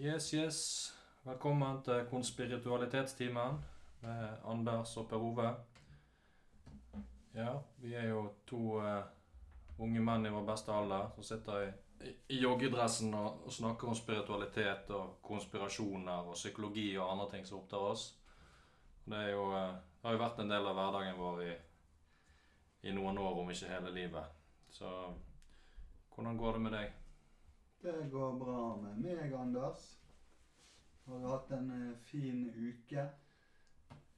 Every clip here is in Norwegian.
Yes, yes. Velkommen til konspiritualitetstimen med Anders og Per Ove. Ja, vi er jo to uh, unge menn i vår beste alder som sitter i, i, joggedressen og, og snakker om spiritualitet og konspirasjoner og psykologi og andre ting som opptar oss. Det, jo, uh, det har jo vært en del av hverdagen vår i, i noen år, om ikke hele livet. Så hvordan går det med deg? Det går bra med meg, Anders. Har du hatt en eh, fin uke?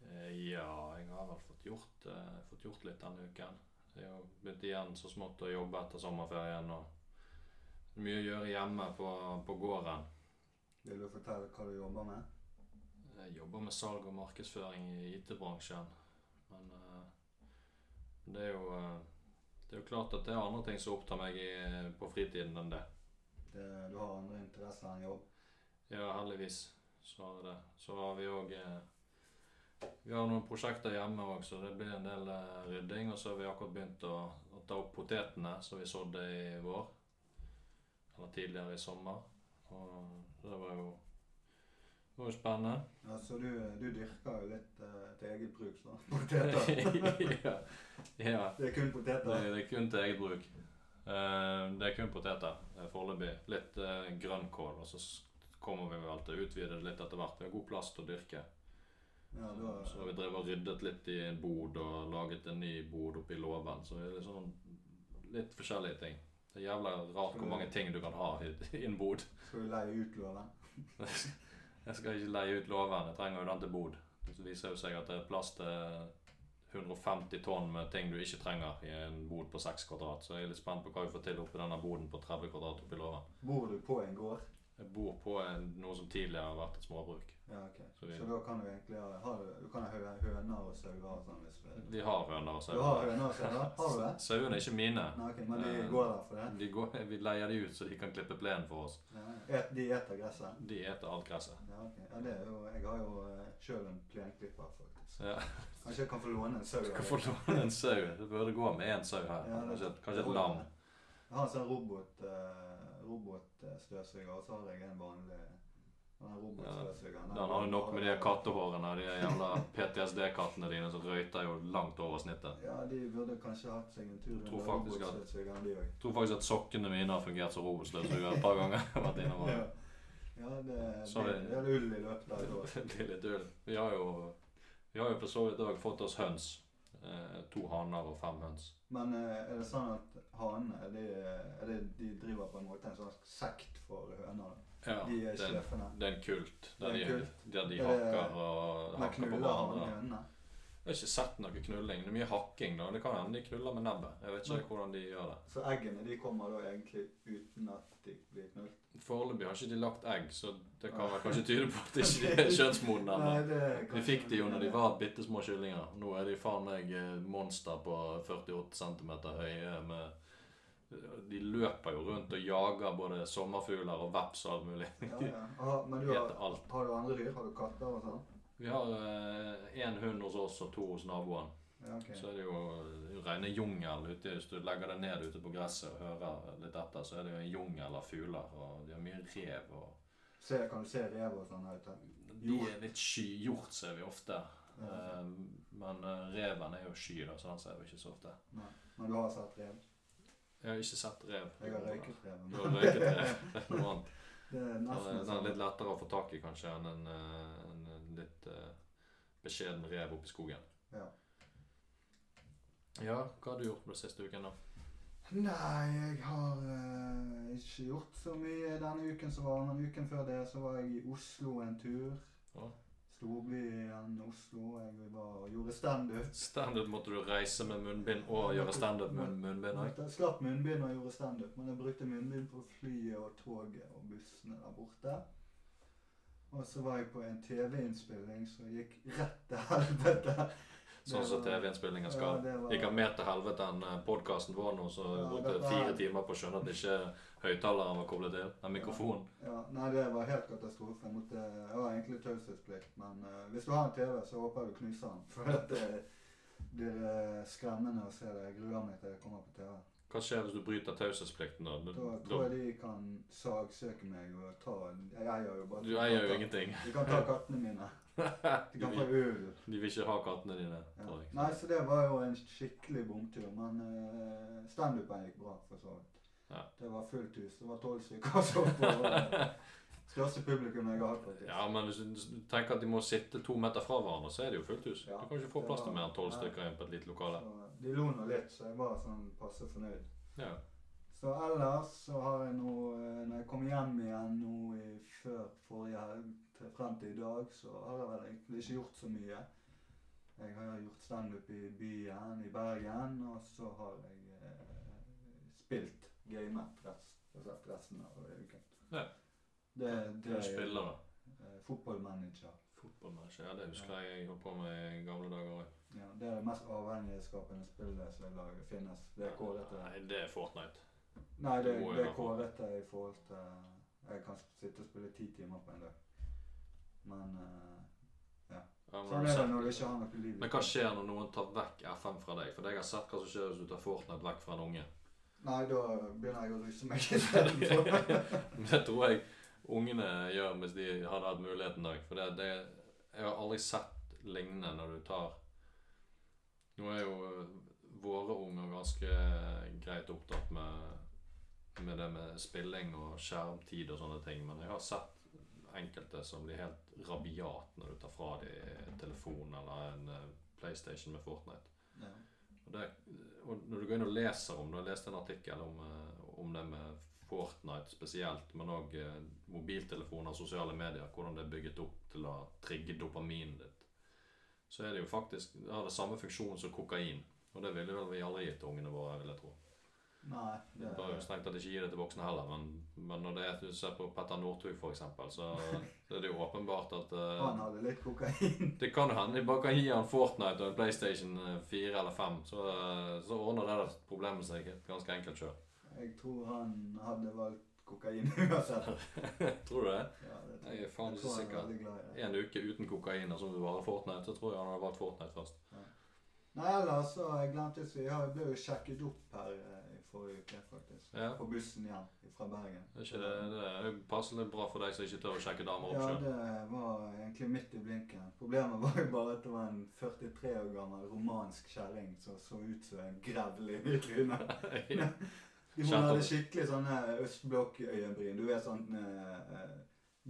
Eh, Ja, jeg har vel fått gjort, eh, fått gjort litt denne uken. Jeg har begynt igjen så smått å jobbe etter sommerferien. og Mye å gjøre hjemme på, på gården. Vil du fortelle hva du jobber med? Jeg jobber med salg og markedsføring i IT-bransjen. Men det er jo Det er jo klart at det er andre ting som opptar meg i, på fritiden enn det. Det. Du har andre interesser enn jobb? Ja, heldigvis så har jeg det. Så har vi òg Vi har noen prosjekter hjemme òg, så det blir en del eh, rydding. Og så har vi akkurat begynt å, å ta opp potetene som vi sådde i vår. Eller tidligere i sommer. Og det var jo det var jo spennende. Ja, Så du, du dyrker jo litt eh, til eget bruk, så? Poteter? ja. ja. Det er kun Det, poteter? det er kun til eget bruk. Eh, det er kun poteter eh, foreløpig. Litt uh, grønnkål. Og så kommer vi vel til å utvide det litt etter hvert. Vi har god plass til å dyrke. Ja, da, Så har vi drevet og ryddet litt i en bod og laget en ny bod oppe i låven. Så det er sånn litt forskjellige ting. Det er jævla rart hvor mange ting du kan ha i, i en bod. skal du leie ut låven? Jeg skal ikke leie ut låven, jeg trenger jo den til bod. Det viser jo seg at det er plass til 150 tonn med ting du ikke trenger i en bod på 6 kvadrat. Så jeg er litt spent på hva vi får til oppi denne boden på 30 kvadrat oppi låven. Bor du på en gård? Jeg bor på en, noe som tidligere har vært et småbruk. Ja, ok. Så Så, da kan du egentlig ha, har, du kan ha hø- høner og sauer og sånn hvis du Vi har høner og Du har sauer. høner og sauer? Har du det? Sauene er ikke mine. Nei, ok, Men de Eh, går der for det? De går, vi leier de ut så de kan klippe plenen for oss. Ja, et, de eter gresset? De eter alt gresset. Ja, ok. Ja, det er jo, jeg har jo uh, sjøl en plenklipper, faktisk. Ja. Kanskje jeg kan få låne en sau? Du kan få låne en sau. Det burde gå med én sau her. Ja, Kanskje, kanskje et lam. Jeg har en sånn robot, uh, robotstøvsuger, og så har jeg en vanlig den robotstøvsugeren. Den har jo nok med de kattehårene. og De jævla PTSD-kattene dine som røyter jo langt over snittet. Ja, de burde kanskje hatt seg en tur med robotstøvsugeren, de òg. Jeg tror faktisk at sokkene mine har fungert som robotstøvsuger et par ganger. Vært innom Ja, ja det, er det, det- det er ull i løpet av et år. Det blir litt ull. Vi har jo vi har jo for så vidt òg fått oss høns. Eh, to haner og fem høns. Men eh, er det sånn at hanene er de, det, de driver på en måte en sånn sekt for høner? Ja, De er det, sjefene? det er en kult. Er Der de, kult. der de Er hakker og Men hakker på hverandre. Jeg har ikke sett noe knulling. Det er mye hakking. da. Det kan hende de knuller med nebbet. Jeg vet ikke hvordan de gjør det. Så eggene de kommer da egentlig uten at de blir knult? Foreløpig har ikke de lagt egg, så det kan vel kanskje tyde på at de ikke er kjønnsmodne ennå. Vi fikk de jo når de var bitte små kyllinger. Nå er de faen meg eh, monster på 48 cm høye med De løper jo rundt og jager både sommerfugler og veps og alt mulig. Ja, ja. Aha, men du har, har du andre dyr? Har du katter og sånn? Vi har én hund hos oss og to hos naboen. Ja, okay. Så er det jo rene jungel ute. Hvis du legger deg ned ute på gresset og hører litt etter, så er det jo en jungel av fugler. Og de har mye rev og Se, kan du se rev og sånn ute? De er litt sky. Hjort ser vi ofte. Ja. Eh, Men eh, reven er jo sky, da, så den ser vi ikke så ofte. Nei. Men du har sett rev? Jeg har ikke sett rev. Jeg har røyket rev. Du har røyket rev. Det er noe annet. Det Den er, sånn. litt lettere å få tak i kanskje enn en, eh, en, en litt uh, beskjeden rev oppe i skogen. Ja. Ja, hva har du gjort på den siste uken, da? Nei, jeg har eh, ikke gjort så mye denne uken som var. Men uken før det så var jeg i Oslo en tur. Ja. Storbyen Oslo. Jeg var og gjorde standup. Standup måtte du reise med munnbind og gjøre standup med munnbind. Jeg slapp munnbind og gjorde standup, men jeg brukte munnbind på flyet og toget og bussene der borte. Og så var jeg på en TV-innspilling som gikk rett til helvete. Sånn som TV-innspillinga skal. Ja, var- Gikk han mer til helvete enn podkasten vår nå, så Ja, brukte var- fire timer på å skjønne at ikke høyttaleren var koblet til. Den mikrofonen. Ja, nei, det var helt katastrofe. Jeg, måtte, jeg har egentlig taushetsplikt, men uh, hvis du har en TV, så håper jeg du knuser den. For det blir eh, skremmende å se det. Jeg gruer meg til jeg kommer på TV. Hva skjer hvis du bryter taushetsplikten? Da Da- tror jeg de kan sagsøke meg og ta Jeg eier jo bare Du eier jo ingenting. De kan ta kattene mine. De De kan få vil, ull. de vil ikke ha kattene dine, Ja. Nei, så det var jo en skikkelig bomtur. Men uh, standupen gikk bra, for så vidt. Ja. Det var fullt hus. Det var tolv stykker som så på. Største publikum jeg har hatt, faktisk. Ja, men hvis du tenker at de må sitte to meter fra hverandre, så er det jo fullt hus. Ja, Du kan ikke få plass til mer enn tolv stykker inn på et lite lokale. Så de lo nå litt, så jeg var sånn passe fornøyd. Ja. Så ellers så har jeg nå eh, Når jeg kom hjem igjen nå i, før forrige helg frem til i dag, så har jeg vel egentlig ikke gjort så mye. Jeg har gjort standup i byen, i Bergen, og så har jeg eh, spilt gamet rest, rest, resten av uken. Ja. Det, det er spiller, da. eh, fotballmanager. Fotballmanager. Ja, det husker jeg jeg holdt på med i gamle dager òg. Ja, det er det mest avhengighetsskapende spillet som lager, finnes. Det er kåret til Nei, det er Fortnite. Nei, det, det er være kåret til i forhold til Jeg kan sitte og spille ti timer på en dag. Men eh, Ja, men, sånn er det når du ikke har noe liv. men hva skjer når noen tar vekk FM fra deg? For jeg har sett hva som skjer hvis du tar Fortnite vekk fra en unge. Nei, da begynner jeg å ruse meg istedenfor. Det tror jeg ungene gjør hvis de hadde hatt muligheten òg. For det, det Jeg har aldri sett lignende når du tar Nå er jo eh, våre unger ganske greit opptatt med, med det med spilling og skjermtid og sånne ting, men jeg har sett enkelte som blir helt rabiat når du tar fra dem telefon eller en eh, PlayStation med Fortnite. ja. Og, det, og når du går inn og leser om det, jeg leste en artikkel om, eh, om det med Fortnite spesielt, men òg eh, mobiltelefoner og sosiale medier, hvordan det er bygget opp til å trigge dopaminet ditt, så er det jo faktisk Det har det samme funksjon som kokain. Og det ville vel vi aldri gitt ungene våre, vil jeg tro. Nei, det Det bør jo strengt tatt ikke gi det til voksne heller, men, men når det er, du ser på Petter Northug eksempel, så, så er det jo åpenbart at uh, Han hadde litt kokain. det kan hende de bare kan gi han Fortnite og en PlayStation 4 eller 5, så, eh, så ordner det problemet seg ganske enkelt sjøl. Jeg tror han hadde valgt kokain uansett. Tror du det? Ja, det tror Jeg er faen ikke er sikker. En uke uten kokain og så bare Fortnite, så tror jeg han hadde valgt Fortnite først. Nei, ellers så jeg glemte å si Jeg ble jo sjekket opp her eh, forrige uke, faktisk. Ja. På bussen hjem fra Bergen. Er ikke det, det er passende bra for deg som ikke tør å sjekke damer opp Ja, det var egentlig midt i blinken. Problemet var jo bare at det var en 43 år gammel romansk kjerring som så ut som en grevling i trynet. Hun hadde skikkelig sånne østblokkøyenbryn. Du vet sånn eh,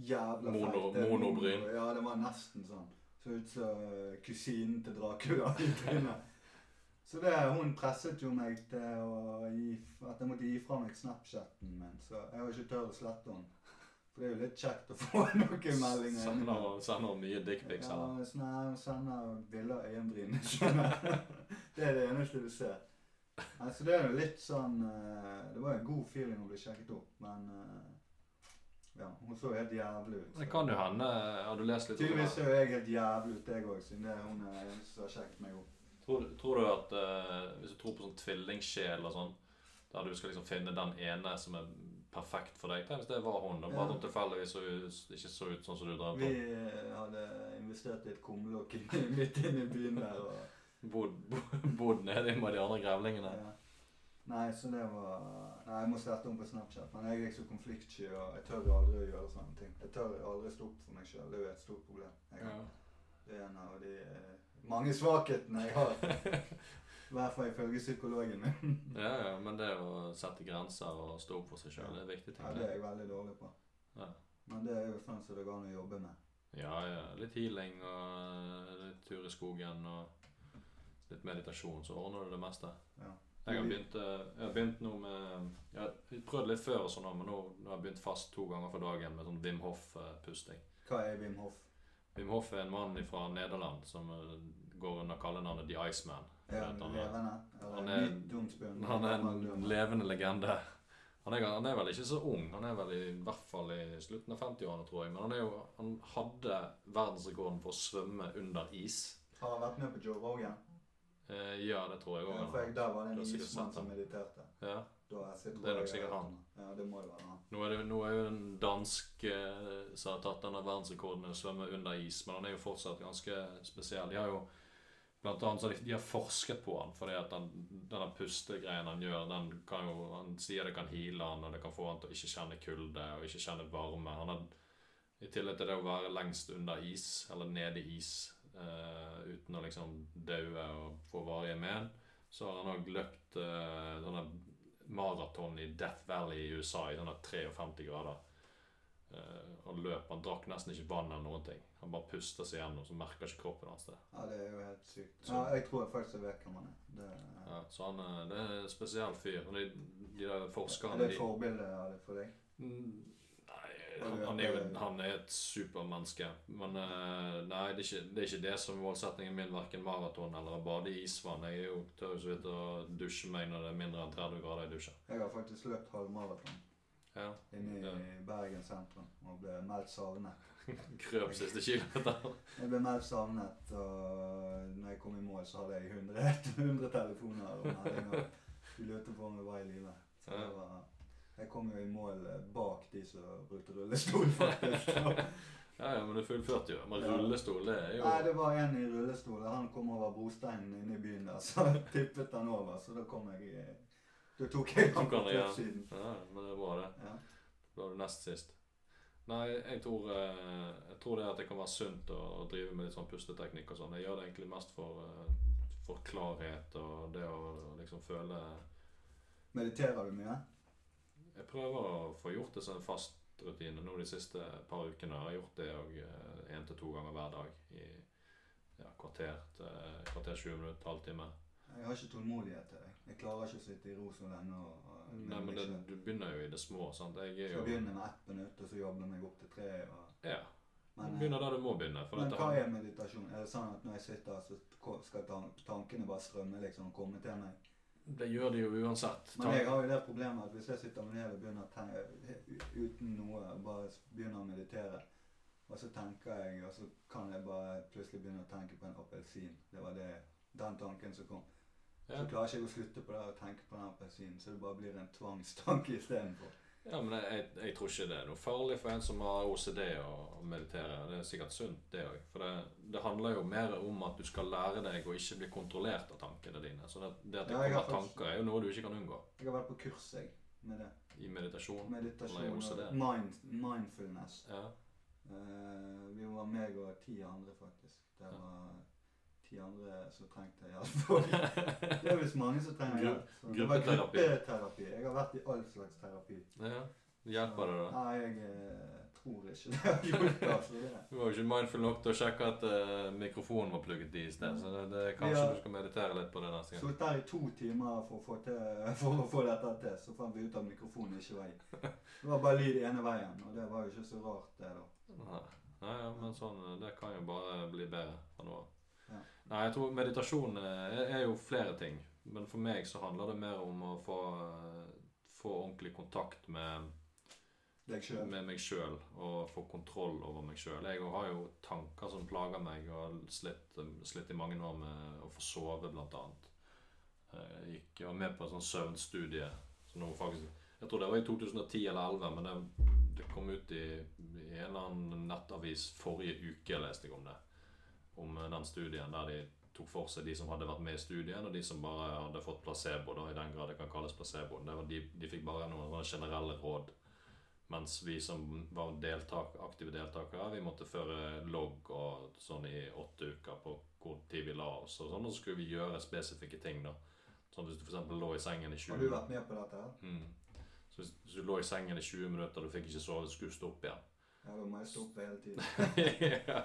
jævla Mono- feite monobryn. Ja, det var nesten sånn. Så ut som eh, kusinen til Dracula i trynet. Så det, hun presset jo meg til å gi, at jeg måtte gi fra meg Snapchatten min. Så jeg har ikke tørt å slette henne. For det er jo litt kjekt å få noen meldinger. Sender, sender mye dickpics Ja, eller? sånn her, sender bilder av skjønner du. Det er det eneste du ser. Altså, det er jo litt sånn eh, Det var en god feeling å bli sjekket opp, men eh, Ja, hun så helt jævlig ut. Det kan jo hende. Har du lest litt Tydeligvis ser jo jeg helt jævlig ut, jeg òg, siden det er hun er som har sjekket meg opp. Tror, tror du at uh, Hvis du tror på sånn tvillingsjel og sånn, der du skal liksom finne den ene som er perfekt for deg Tenk hvis det var hun, da. Bare Ja. tilfeldigvis ikke så ut sånn som du drømte om. Vi hadde investert i et kumlokk midt inne i byen der. og... Bodd bod, nede med de andre grevlingene. Ja. Nei, så det var Nei, jeg må slette om på Snapchat. Men jeg er ikke så konfliktsky, og jeg tør aldri å gjøre sånne ting. Jeg tør aldri stå opp for meg sjøl. Det er jo et stort problem. Jeg, Ja. Det er en av de eh, mange svakhetene jeg har. I hvert fall ifølge psykologen min. Ja, ja, men det å sette grenser og stå opp for seg sjøl, det er viktig. Ja, det er jeg veldig dårlig på. Ja. Men det er jo sånn som det går an å jobbe med. Ja, ja. Litt healing og litt tur i skogen og litt meditasjon, så ordner du det meste. Ja. Jeg har begynt, eh, jeg har begynt nå med Jeg har prøvd litt før, og sånn, men nå, nå har jeg begynt fast to ganger for dagen med sånn Wim Hof-pusting. Hva er Wim Hof? Wim Hof er en mann fra Nederland som eh, går under kallenavnet The Iceman. Han han, er- Han er en levende legende. Han er, han er vel ikke så ung. Han er vel i hvert fall i slutten av 50-årene, tror jeg. Men han, jo, han hadde verdensrekorden for å svømme under is. Har han vært med på Joe Rogan? Eh, ja, det tror jeg Ja, òg. for jeg, der var det en ismann som mediterte. Ja. Det er nok sikkert han. Ja, det må det være. Nå er det nå er jo en dansk eh, som har tatt denne verdensrekorden i å svømme under is, men han er jo fortsatt ganske spesiell. De har jo Blant annet så de, de har forsket på han, fordi at den, denne pustegreien han gjør, den kan jo, han sier det kan heale han, og det kan få han til å ikke kjenne kulde og ikke kjenne varme. Han har, I tillegg til det å være lengst under is, eller nede i is, eh, uten å liksom daue og få varige men, så har han òg løpt eh, sånne maraton i Death Valley i USA i denne 53 grader. Eh, han løp, han drakk nesten ikke vann eller noen ting. Han bare puster seg gjennom, så merker ikke kroppen hans det. Ja, det er jo helt sykt. Så- Ja, jeg tror faktisk jeg vet hvem han er. Det, Ja, så han, eh, det er en spesiell fyr. De, de der er det de, et forbilde for deg? Han, han, er jo en- han er et supermenneske. Men eh, nei, det er, ikke, det er ikke det som er målsettingen min, verken maraton eller bade i isvann. Jeg er jo tør så vidt å dusje meg når det er mindre enn 30 grader i dusjen. Jeg har faktisk løpt halvmaraton Ja. inne i Ja. Bergen sentrum og ble meldt savnet. Krøp siste kilometer. Jeg ble meldt savnet, og når jeg kom i mål, så hadde jeg 100, 100 telefoner og meldinger. De lurte på om jeg var i live. Så det var Jeg kom jo i mål eh, bak de som brukte rullestol, faktisk. Ja, ja, men du fullførte jo. Men rullestol, det er jo Nei, det var en i rullestol. Han kom over brosteinen inne i byen der, så tippet han over. Så da kom jeg i Da tok jeg han på toppsiden. Ja, men det er bra, det. Ja. Da var du nest sist. Nei, jeg tror, eh, jeg tror det at det kan være sunt å, å drive med litt sånn pusteteknikk og sånn. Jeg gjør det egentlig mest for, eh, for klarhet og det å liksom føle Mediterer du mye? Jeg prøver å få gjort det som en fast rutine nå de siste par ukene. Jeg har gjort det og én til to ganger hver dag i ja, kvarter til kvarter 20 minutter, halvtime. Jeg har ikke tålmodighet til deg. Jeg klarer ikke å sitte i ro så lenge. og... og Nei, men det, du begynner jo i det små. sant? Jeg er jo begynner med ett minutt, og så jobber jeg meg opp til tre. Og... Ja. Men, Du eh, begynner der du må begynne. Men dette hva er meditasjon? Er det sånn at når jeg sitter så skal tankene bare strømme liksom og komme til meg? Det gjør de jo uansett. Men jeg har jo det problemet at hvis jeg sitter ned og begynner å tenke uten noe, bare begynner å meditere, og så tenker jeg, og så kan jeg bare plutselig begynne å tenke på en appelsin. Det var det, den tanken som kom. Ja. Så klarer jeg ikke å slutte på det og tenke på den appelsinen, så det bare blir en tvangstanke istedenfor. Ja, men jeg, jeg, tror ikke det er noe farlig for en som har OCD å, meditere. Det er sikkert sunt, det òg. For det, det handler jo mer om at du skal lære deg å ikke bli kontrollert av tankene dine. Så det, det at det Ja, kommer faktisk- tanker, er jo noe du ikke kan unngå Jeg har vært på kurs, jeg, med det. i meditasjon. Meditasjon Eller OCD. mind, mindfulness. Ja. Uh, vi var meg og ti andre, faktisk. Det Ja. Ti andre som trengte hjelp. Det er visst mange som trenger hjelp. Så det var gruppeterapi. Jeg har vært i all slags terapi. ja. Hjelper det, da? Nei, jeg eh, tror ikke det har hjulpet. Altså. Du var jo ikke mindful nok til å sjekke at uh, mikrofonen var plugget i i sted. Så det, det, kanskje Ja. du skal meditere litt på det neste gang. Sittet der i to timer for å få, til, for å få dette til, så fant vi ut at mikrofonen ikke var i. Det var bare lyd ene veien, og det var jo ikke så rart, det, da. Nei, Nei, ja, men sånn, det kan jo bare bli bedre fra nå av. Nei, jeg tror meditasjon eh, er, jo flere ting. Men for meg så handler det mer om å få, eh, få ordentlig kontakt med, Deg selv med meg sjøl og få kontroll over meg sjøl. Jeg har jo tanker som plager meg, og har slitt, slitt i mange år med å få sove, blant annet. Eh, Jeg gikk, jeg var med på en sånn søvnstudie Så nå faktisk Jeg tror det var i 2010 eller 2011, men det, det kom ut i, i en eller annen nettavis forrige uke, leste jeg om det. Om eh, den studien der de tok for seg de som hadde vært med i studien, og de som bare hadde fått placebo, da, i den grad det kan kalles placebo. Det var de, de fikk bare noen generelle råd. Mens vi som var deltak, aktive deltakere, vi måtte føre logg og sånn i åtte uker på hvor tid vi la oss. Og sånn, og så skulle vi gjøre spesifikke ting. da. Sånn Hvis du for lå i sengen i 20 Har du vært med på dette? Mm. Så hvis, hvis du lå i sengen i 20 minutter og du fikk ikke sove, så skulle du stå opp igjen. Ja, da må jeg opp hele tiden. ja.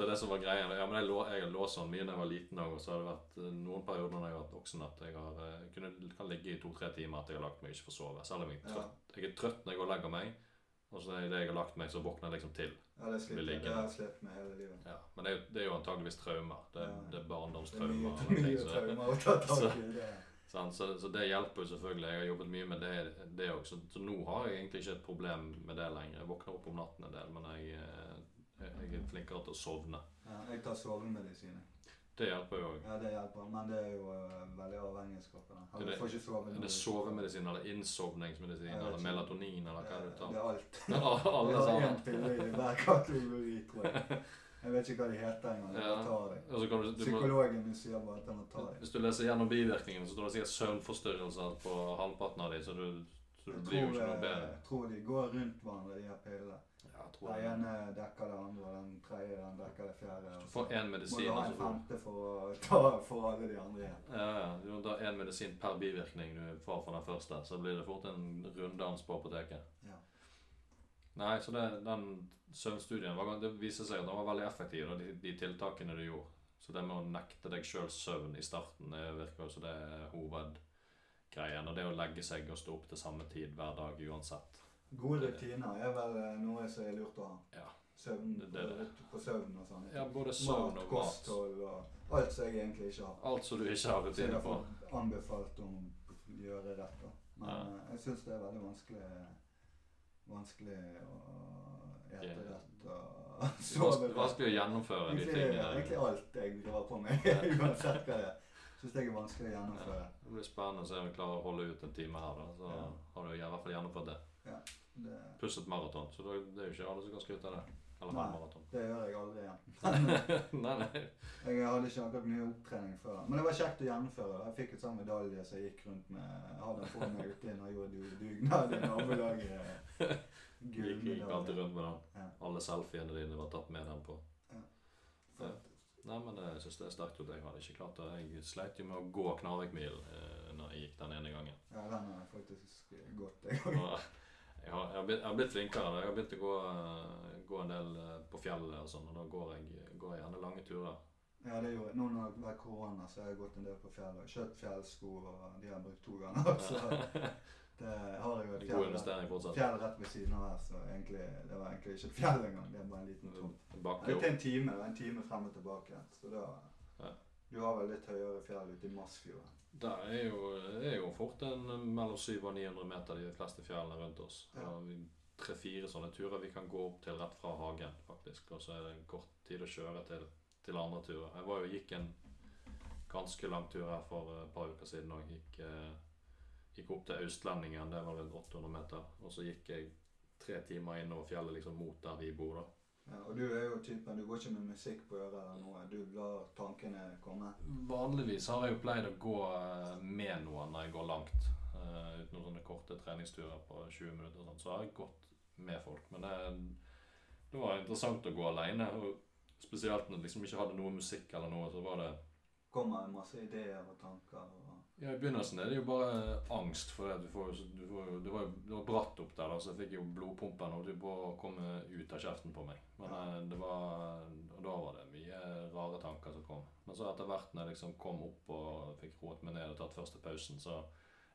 Så det som var greia ja, men Jeg, lå, jeg har låst sånn mye da jeg var liten og så har det vært eh, noen perioder når jeg har hatt oksen at jeg har, eh, kunne, kan ligge i to-tre timer at jeg har lagt meg og ikke får sove. Selv om jeg trøtt. Jeg er trøtt når jeg går og legger meg, og så idet jeg har lagt meg, så våkner jeg liksom til. Ja, det sliter. Det har jeg slitt med hele livet. Ja. Men det er, jo, det er jo antageligvis traumer. Det, Ja. det er Det er mye, barndomstraumer. mye så- traumer å ta så- tak i. det. Sant? Så, så det hjelper jo selvfølgelig. Jeg har jobbet mye med det, det også. Så, så nå har jeg egentlig ikke et problem med det lenger. Jeg våkner opp om natten en del, men jeg, eh, jeg, er flinkere til å sovne. Ja, jeg tar sovemedisin. Det hjelper jo òg. Ja, det hjelper, men det er jo uh, veldig avhengighetsskapende. av. Er det- du får ikke sove Er det sovemedisin eller innsovningsmedisin eller melatonin eller hva er det du tar? Det er alt. Ja, Alle Jeg har sammen. én pille i hver kategori, tror jeg. Jeg vet ikke hva de heter engang. Ja. Tar det. Og du, du Psykologen min sier bare at jeg må ta deg. hvis du leser gjennom bivirkningene, så står det sikkert søvnforstyrrelser på halvparten av dem, så du, så du blir jo ikke noe eh, bedre. jeg tror de går rundt hverandre, de her pillene. Jeg tror Den ene dekker det andre, den tredje den dekker det fjerde. Du og så får én Må medisin, du ha en så femte for å ta for alle de andre igjen. Ja, ja. Du må ta én medisin per bivirkning du får fra den første, så blir det fort en runddans på apoteket. Ja. Nei, så det, den søvnstudien var, det viser seg at den var veldig effektiv, de, de tiltakene du gjorde. Så det med å nekte deg sjøl søvn i starten det virker jo som det er hovedgreien. Og det å legge seg og stå opp til samme tid hver dag uansett. Gode rutiner er vel eh, noe som er lurt å ha. Ja. Søvn Det- det det. på, på søvn og sånn. Ja, både søvn mat, og kosthold og alt som jeg egentlig ikke har. Alt som du ikke har Så jeg har på. anbefalt om å gjøre rett. da. Men Ja. eh, jeg syns det er veldig vanskelig vanskelig å ete Ja. rett og sove rett. vanskelig å gjennomføre de tingene. egentlig alt jeg drar på meg, uansett hva det er, syns jeg er vanskelig å gjennomføre. Det blir spennende å se om vi klarer å holde ut en time her. da. Så Ja. har du i hvert fall gjennomført det. Det, Pluss et maraton. Så det er jo ikke alle som kan skryte av det. Eller Nei. maraton. det gjør jeg aldri igjen. Nei, nei. Jeg hadde ikke akkurat mye opptrening før. Men det var kjekt å gjennomføre. Jeg fikk et sånn medalje som jeg gikk rundt med. Jeg hadde på meg ute og gjorde du- dugnad i nabolaget. Gikk, alltid rundt med den. Ja. Alle selfiene dine var tatt med den på. Fett. Nei, men det- jeg synes det er sterkt gjort. Jeg hadde ikke klart det. Jeg sleit jo med å gå Knarvikmilen eh, når jeg gikk den ene gangen. Ja, den har jeg faktisk gått, en òg. Jeg har, jeg, har blitt, jeg har blitt flinkere. Jeg har begynt å gå, gå en del eh, på fjellet og sånn, og da går jeg, går jeg gjerne lange turer. Ja, det gjorde jeg. Nå når det har vært korona, så har jeg gått en del på fjellet. Kjøpt fjellsko, og de har jeg brukt to ganger. Så det har jeg jo et fjell, fjell rett ved siden av her, så egentlig, det var egentlig ikke et fjell engang. Det bare en liten tomt. Det er en time, det var en time frem og tilbake. Så da Ja. Du har vel litt høyere fjell ute i Masfjorden. Det er jo, det er jo fort en mellom 700 og 900 meter de fleste fjellene rundt oss. Ja. Tre-fire sånne turer vi kan gå opp til rett fra hagen, faktisk. Og så er det en kort tid å kjøre til, til andre turer. Jeg var jo gikk en ganske lang tur her for et par uker siden og gikk, eh, gikk opp til Austlendingen, det var rundt 800 meter. Og så gikk jeg tre timer innover fjellet liksom mot der vi bor, da. Ja, og du er jo typen Du går ikke med musikk på øret eller noe. Du lar tankene komme. Vanligvis har jeg jo pleid å gå eh, med noen når jeg går langt. Uh, uten noen sånne korte treningsturer på 20 minutter. og sånn, Så har jeg gått med folk. Men det, det var interessant å gå alene. Og spesielt når jeg liksom ikke hadde noe musikk eller noe, så var det Kommer masse ideer og tanker. og... Ja, I begynnelsen er det jo bare angst, for det, du får, du får det, var, det var bratt opp der, da, så jeg fikk jo blodpumpen og det bare kom ut av kjeften på meg. Men eh, det var, og da var det mye rare tanker som kom. Men så etter hvert når jeg liksom kom opp og fikk roet meg ned og tatt første pausen, så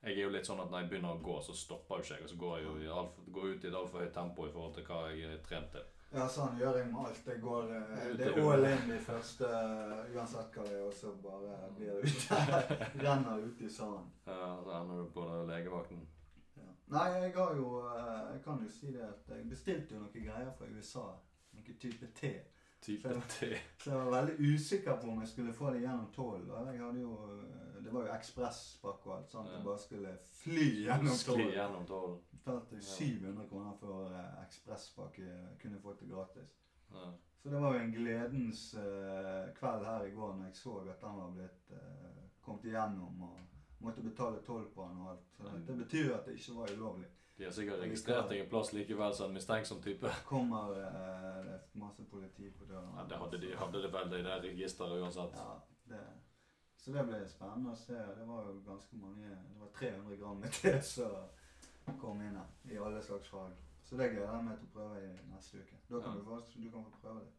jeg er jo litt sånn at når jeg begynner å gå, så stopper jo ikke jeg, og så går jeg jo i alt, går ut i et altfor høyt tempo i forhold til hva jeg er trent til. Ja, sånn gjør jeg med alt. Det går eh, Det er all in de første, uansett hva det er, og så bare blir det ute. Renner ut i sanden. Ja, så ender du på legevakten. Ja. Nei, jeg har jo eh, Jeg kan jo si det at jeg bestilte jo noen greier fra USA. Noen type te. Type Så- T. Så jeg var veldig usikker på om jeg skulle få det gjennom jo eh, Det var jo ekspresspakke og alt sånt. Ja. Jeg bare skulle fly gjennom Skli tollen. gjennom tollen. Betalte Ja. 700 kroner for eh, ekspresspakke. Kunne fått det gratis. Ja. Så det var jo en gledens uh, kveld her i går når jeg så at den var blitt uh, kommet igjennom og måtte betale toll på den og alt. Så det, det betyr at det ikke var ulovlig. De har sikkert registrert deg en plass likevel som en mistenksom type. Kommer eh, det er masse politi på døren. Ja, det hadde de hadde det vel i det registeret uansett. Ja, det, så det ble spennende å se. Det var jo ganske mange Det var 300 gram med te som kom inn her. I alle slags fag. Så det gleder jeg meg til å prøve i neste uke. Da kan Ja. du, få, du kan få prøve det.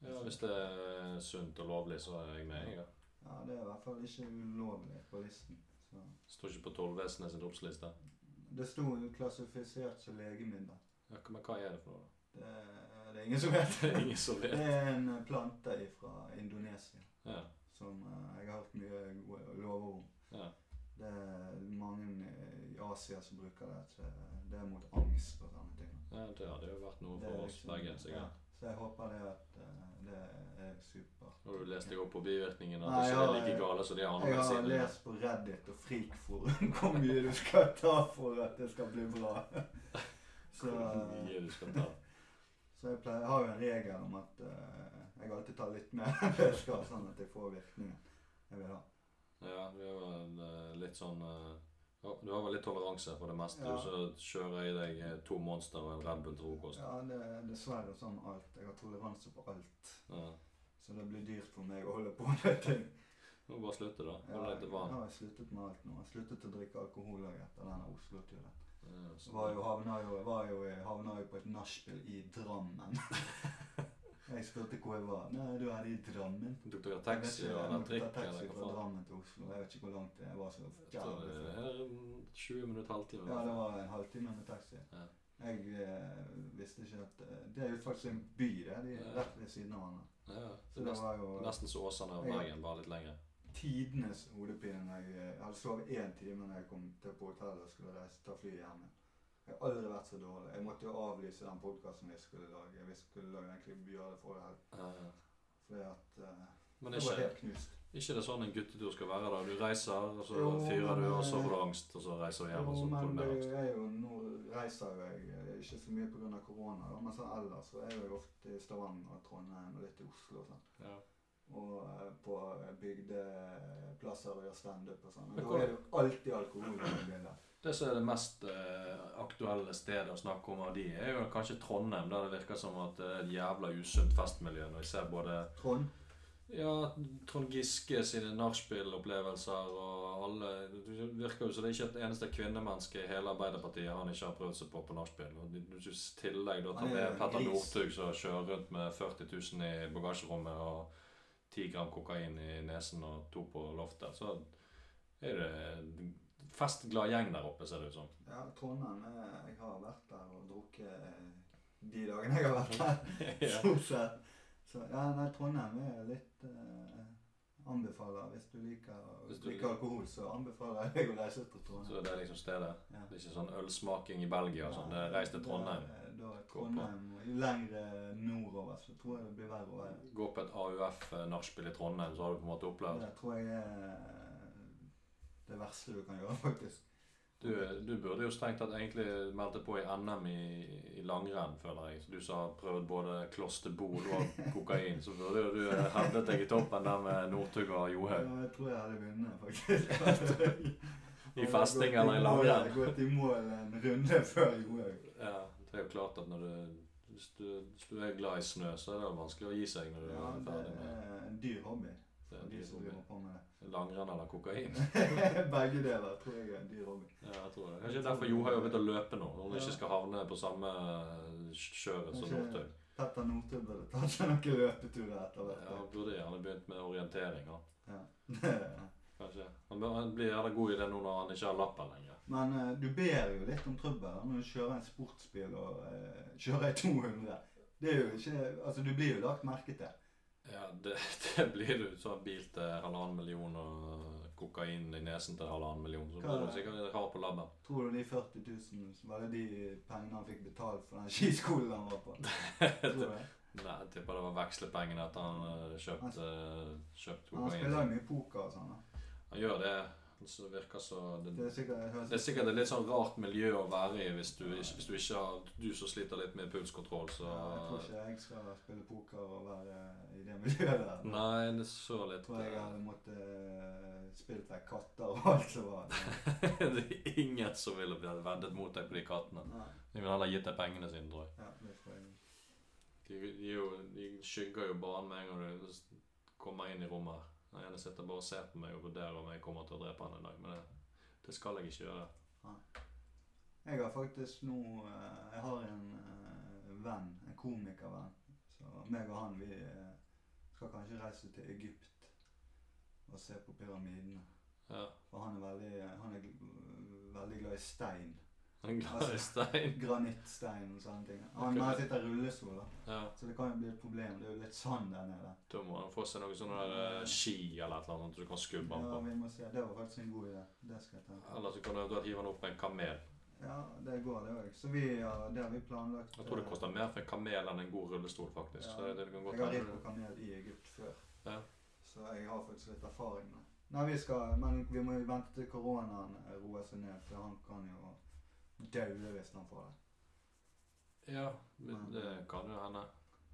Ja, Hvis det er sunt og lovlig, så er jeg med. Jeg, da. Ja, Det er i hvert fall ikke ulovlig på listen. Så. Står ikke på Tollvesenet sin obsliste. Det sto uklassifisert klassifisert som legemiddel. Ja, men hva er det for noe? da? Det, det er ingen som vet. Det er ingen som Det er en plante fra Indonesia Ja, som eh, jeg har hørt mye gode lover om. ja. Det er mange i Asia som bruker det. Til, det er mot angst og sånne ting. ja det hadde jo vært noe for oss liksom- sikkert. ja. Så jeg håper det at eh, det er supert. Har du lest deg opp på bivirkningene? At det ikke er like gale som de andre Jeg har lest på Reddit og Frikforum hvor mye du skal ta for at det skal bli bra. Så, mye du skal ta. Så jeg, pleier, jeg har jo en regel om at uh, jeg alltid tar litt mer enn jeg skal, sånn at jeg får virkningen jeg vil ha. Ja, det er jo eh, litt sånn eh, ja, Du har vel litt toleranse for det meste. Ja. Så kjører i deg eh, to Monster og en Red Bull til frokost. Ja, det er dessverre sånn alt. Jeg har toleranse på alt. Ja. Så det blir dyrt for meg å holde på med ting. Du må bare slutte, da. Ja, jeg har sluttet med alt nå. Jeg sluttet å drikke alkohol også etter denne Oslo-turen. Ja, Så var jo, havna jo, var jo, havna jo på et nachspiel i Drammen. Jeg spurte hvor jeg var. Nei, du er i Drammen. Tok dere Jeg vet taxi ikke, og jeg eller måtte trikk Jeg eller taxi fra? Drammen til Oslo. Jeg vet ikke hvor langt det var så jævlig det full. er en 20 minutter, halvtime. Ja, det var en halvtime med taxi. Ja. Jeg eh, visste ikke at eh, Det er jo faktisk en by, det. De er Ja. rett ved siden av hverandre. Ja, Så det var jo nesten så Åsane og. Bergen, bare litt lenger. tidenes hodepine når jeg, jeg hadde sovet én time når jeg kom til på hotellet og skulle reise, ta flyet hjem. Jeg har aldri vært så dårlig. Jeg måtte jo avlyse den podkasten jeg skulle lage. Vi skulle lage egentlig gjøre det forrige helg. Ja, ja. Fordi at uh, Men det var ikke, helt knust. ikke det sånn en guttetur skal være? da? Du reiser, og så Jo, fyrer du, og så får du angst, og så reiser du hjem, og så får du men mer det angst. er jo, nå reiser jeg eh, ikke så mye pga. korona, da, men sånn ellers så er jeg ofte i Stavanger og Trondheim og litt i Oslo og sånn. Ja. Og eh, på bygdeplasser og gjør standup og sånn. Men da er det jo alltid alkohol i bildet. Det som er det mest eh, aktuelle stedet å snakke om av de, er jo kanskje Trondheim, der det virker som at det er et jævla usunt festmiljø. Når jeg ser både Trond? ja, Trond Giske sine nachspiel-opplevelser og alle Det virker jo som det er ikke et eneste kvinnemenneske i hele Arbeiderpartiet han ikke har prøvd seg på på nachspiel. I tillegg da tar er med Petter. Northug som kjører rundt med 40 000 i bagasjerommet og 10 gram kokain i nesen og to på loftet, så er det festglad gjeng der oppe, ser det ut som. Ja, Trondheim eh, Jeg har vært der og drukket eh, de dagene jeg har vært der. ja. Stort sett. Så ja, nei, Trondheim er litt eh, Anbefaler Hvis du liker å drikke alkohol, så anbefaler jeg å reise til Trondheim. Så det er liksom stedet. Ja. Det er ikke sånn ølsmaking i Belgia og sånn. Det er reis til Trondheim. Da, da Trondheim Jo lenger nordover, så tror jeg det blir verre og verre. Gå på et AUF-nachspiel i Trondheim, så har du på en måte opplevd Det tror jeg er det verste du kan gjøre, faktisk. Du, du burde jo strengt tatt egentlig meldte på i NM i, i langrenn, føler jeg. Så du som har prøvd både klosterbol og kokain, så burde jo du hevdet deg i toppen der med Northug og Ja, jeg tror jeg hadde vunnet, faktisk. I festing eller i langrenn. Jeg hadde gått i mål en runde før Johaug. Ja, det er jo klart at når du hvis, du hvis du er glad i snø, så er det vanskelig å gi seg når du Ja, er det ferdig med er en dyr hobby det. er de som driver på med. Langrenn eller kokain. Begge deler tror jeg er en dyr hobby. Ja, jeg tror det. Kanskje derfor Jo har begynt å løpe nå, når hun Ja. ikke skal havne på samme kjøret som Northug. Petter Northug burde tatt seg noen løpeturer etter hvert. Ja, han burde gjerne begynt med orientering. Han. Ja. Kanskje. Han, blir gjerne god i det nå når han ikke har lappen lenger. Men uh, du ber jo litt om trøbbel når du kjører en sportsbil og uh, kjører i 200. Det er jo ikke Altså, du blir jo lagt merke til. Ja, det, det blir du. Sånn bil til halvannen million og kokain i nesen til halvannen million. Så Hva- blir du sikkert hard på labben. Tror du de 40 000 var det de pengene han fikk betalt for den skiskolen han var på? Tror du det? Nei, jeg tipper det var vekslepengene etter han eh, kjøpt Han spiller jo mye poker og sånn. da. Han gjør det. Så det virker så det, Det er sikkert, det er sikkert et litt sånn rart miljø å være i hvis du, ikke- hvis du ikke har Du som sliter litt med pulskontroll, så Ja, jeg tror ikke jeg skal spille poker og være i det miljøet der. Nei, det så Jeg litt tror jeg eh, hadde måttet spille spilt vekk katter og alt som var. Det er ingen som ville vendet mot deg på de kattene. Nei, De ville heller gitt deg pengene sine, tror jeg. ja, det tror jeg. De, de, er de skygger jo banen med en gang du kommer inn i rommet. her. Den ene sitter bare og ser på meg og vurderer om jeg kommer til å drepe han en dag. Men det, det skal jeg ikke gjøre. Jeg har faktisk nå eh, Jeg har en eh, venn, en komikervenn. Så meg og han, vi eh, skal kanskje reise til Egypt og se på pyramidene. Ja. For han er veldig, han er veldig glad i stein. Han er glad i stein. Granittstein og sånne ting. Han har okay. sitter i rullestol, da. Ja. Så det kan jo bli et problem. Det er jo litt sand der nede. Da må han få seg noen sånne der, eh, ski eller et eller annet du kan skubbe han Ja, på. vi må se. Det var faktisk en god idé. Det skal jeg ta. Eller så kan du eventuelt hive han opp med en kamel. Ja, det går det òg. Så vi, ja, det har vi planlagt. Jeg tror det koster mer for en kamel enn en god rullestol, faktisk. Ja. Så det, det kan godt Jeg har ridd på kamel i Egypt før. Ja. Så jeg har faktisk litt erfaring med. Nei, vi skal, Men vi må jo vente til koronaen roer seg ned, for han kan jo daue hvis han får det. Ja, Men- det kan jo hende.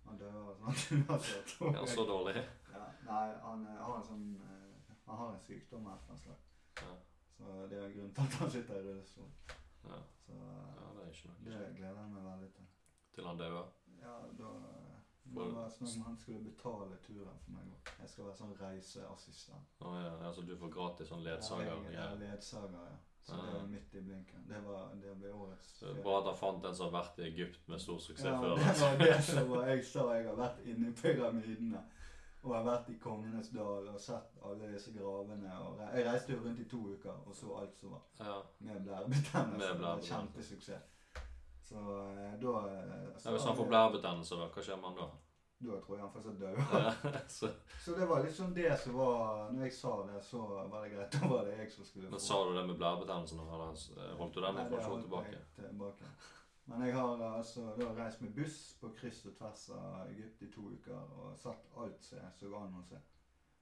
Han dør og sånn altså, tror han så dårlig. Ja, nei, han eh, har en sånn eh, Han har en sykdom av et eller annet slag. Ja. Så det er grunnen til at han sitter i rullestol. Ja, Så eh, ja det er ikke noe det gleder jeg meg veldig til. Til han dør. Ja, da eh, For- Det var som om han skulle betale turen for meg òg. Jeg skal være sånn reiseassistent. Å ja, altså du får gratis sånn ledsager? Ja, jeg jeg, er ledsager, ja. Så det var midt i blinken. Det, var, det ble årets Så det er Bra at han fant en som har vært i Egypt med stor suksess Ja, før. det var det som var Jeg sa jeg har vært inne i pyramidene. Og har vært i Kongenes dal og sett alle disse gravene. Og jeg reiste jo rundt i to uker og så alt som var. Ja. Med blærebetennelse. Kjempesuksess. Så eh, da så, Ja, hvis han får blærebetennelse, hva skjer med han da? Da tror jeg han fortsatt død. Ja, så, Så det var liksom det som var Når jeg sa det, så var det greit. Da var det jeg som skulle men sa du det med blærebetennelsen? Holdt du den informasjonen tilbake? tilbake. Men jeg har altså da reist med buss på kryss og tvers av Egypt i to uker og sett alt som så an å se.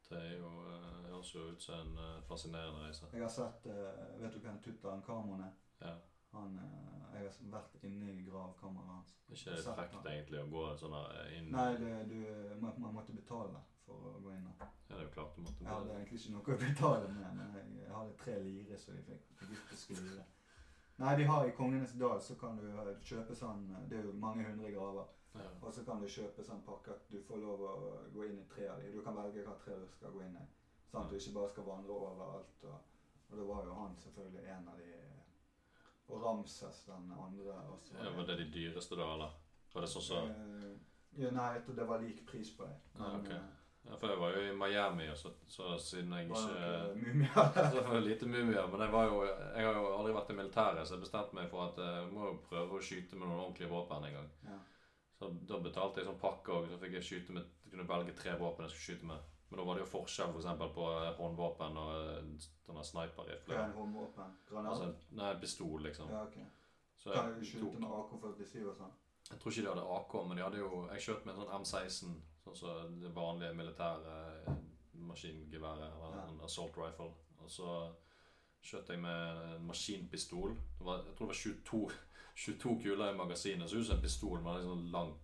Det er jo, eh, høres jo ut som en eh, fascinerende reise. Jeg har sett eh, Vet du hvem Tutankhamon er? Ja. Han, eh, jeg har vært inne i gravkammeret hans. Ikke det frekt egentlig å gå sånn der inn Nei, det, du, man, man måtte betale for å gå inn der. Ja, det er jo klart du måtte betale. Jeg hadde egentlig ikke noe å betale med, men jeg, jeg hadde tre lire som de fikk. Egyptiske lire. Nei, de har i Kongenes dal så kan du eh, kjøpe sånn eh, Det er jo mange hundre graver. ja. Og så kan du kjøpe sånn pakke at du får lov å gå inn i tre av de. Du kan velge hva tre du skal gå inn i. Sånn at du ikke bare skal vandre overalt. Og, og da var jo han selvfølgelig en av de Og Ramses den andre også. ja, Var det de dyreste da, eller? Var det sånn som Eh, ja, Nei, det var lik pris på det. Ja, ok. eh, ja, For jeg var jo i Miami, og så, så siden jeg var ikke mumier? Så var det lite mumier, men jeg, var jo, jeg har jo aldri vært i militæret, så jeg bestemte meg for at eh, jeg må jo prøve å skyte med noen ordentlige våpen en gang. Ja. Så da betalte jeg sånn pakke òg, så fikk jeg skyte med, kunne velge tre våpen jeg skulle skyte med. Men da var det jo forskjell for eksempel, på eh, håndvåpen og eh, denne sniperrifle. Hva er en håndvåpen? Granat? Altså, nei, pistol, liksom. ja, ok. Så Kan du jeg skyte med AK-47 og sånn? Jeg tror ikke de hadde AK, men de hadde jo Jeg skjøt med en sånn M16, sånn som det vanlige militære eh, maskingeværet, eller Ja. en assault rifle. Og så skjøt jeg med en maskinpistol. Det var, jeg tror det var 22, 22 kuler i magasinet. Så ut som en pistol men en sånn langt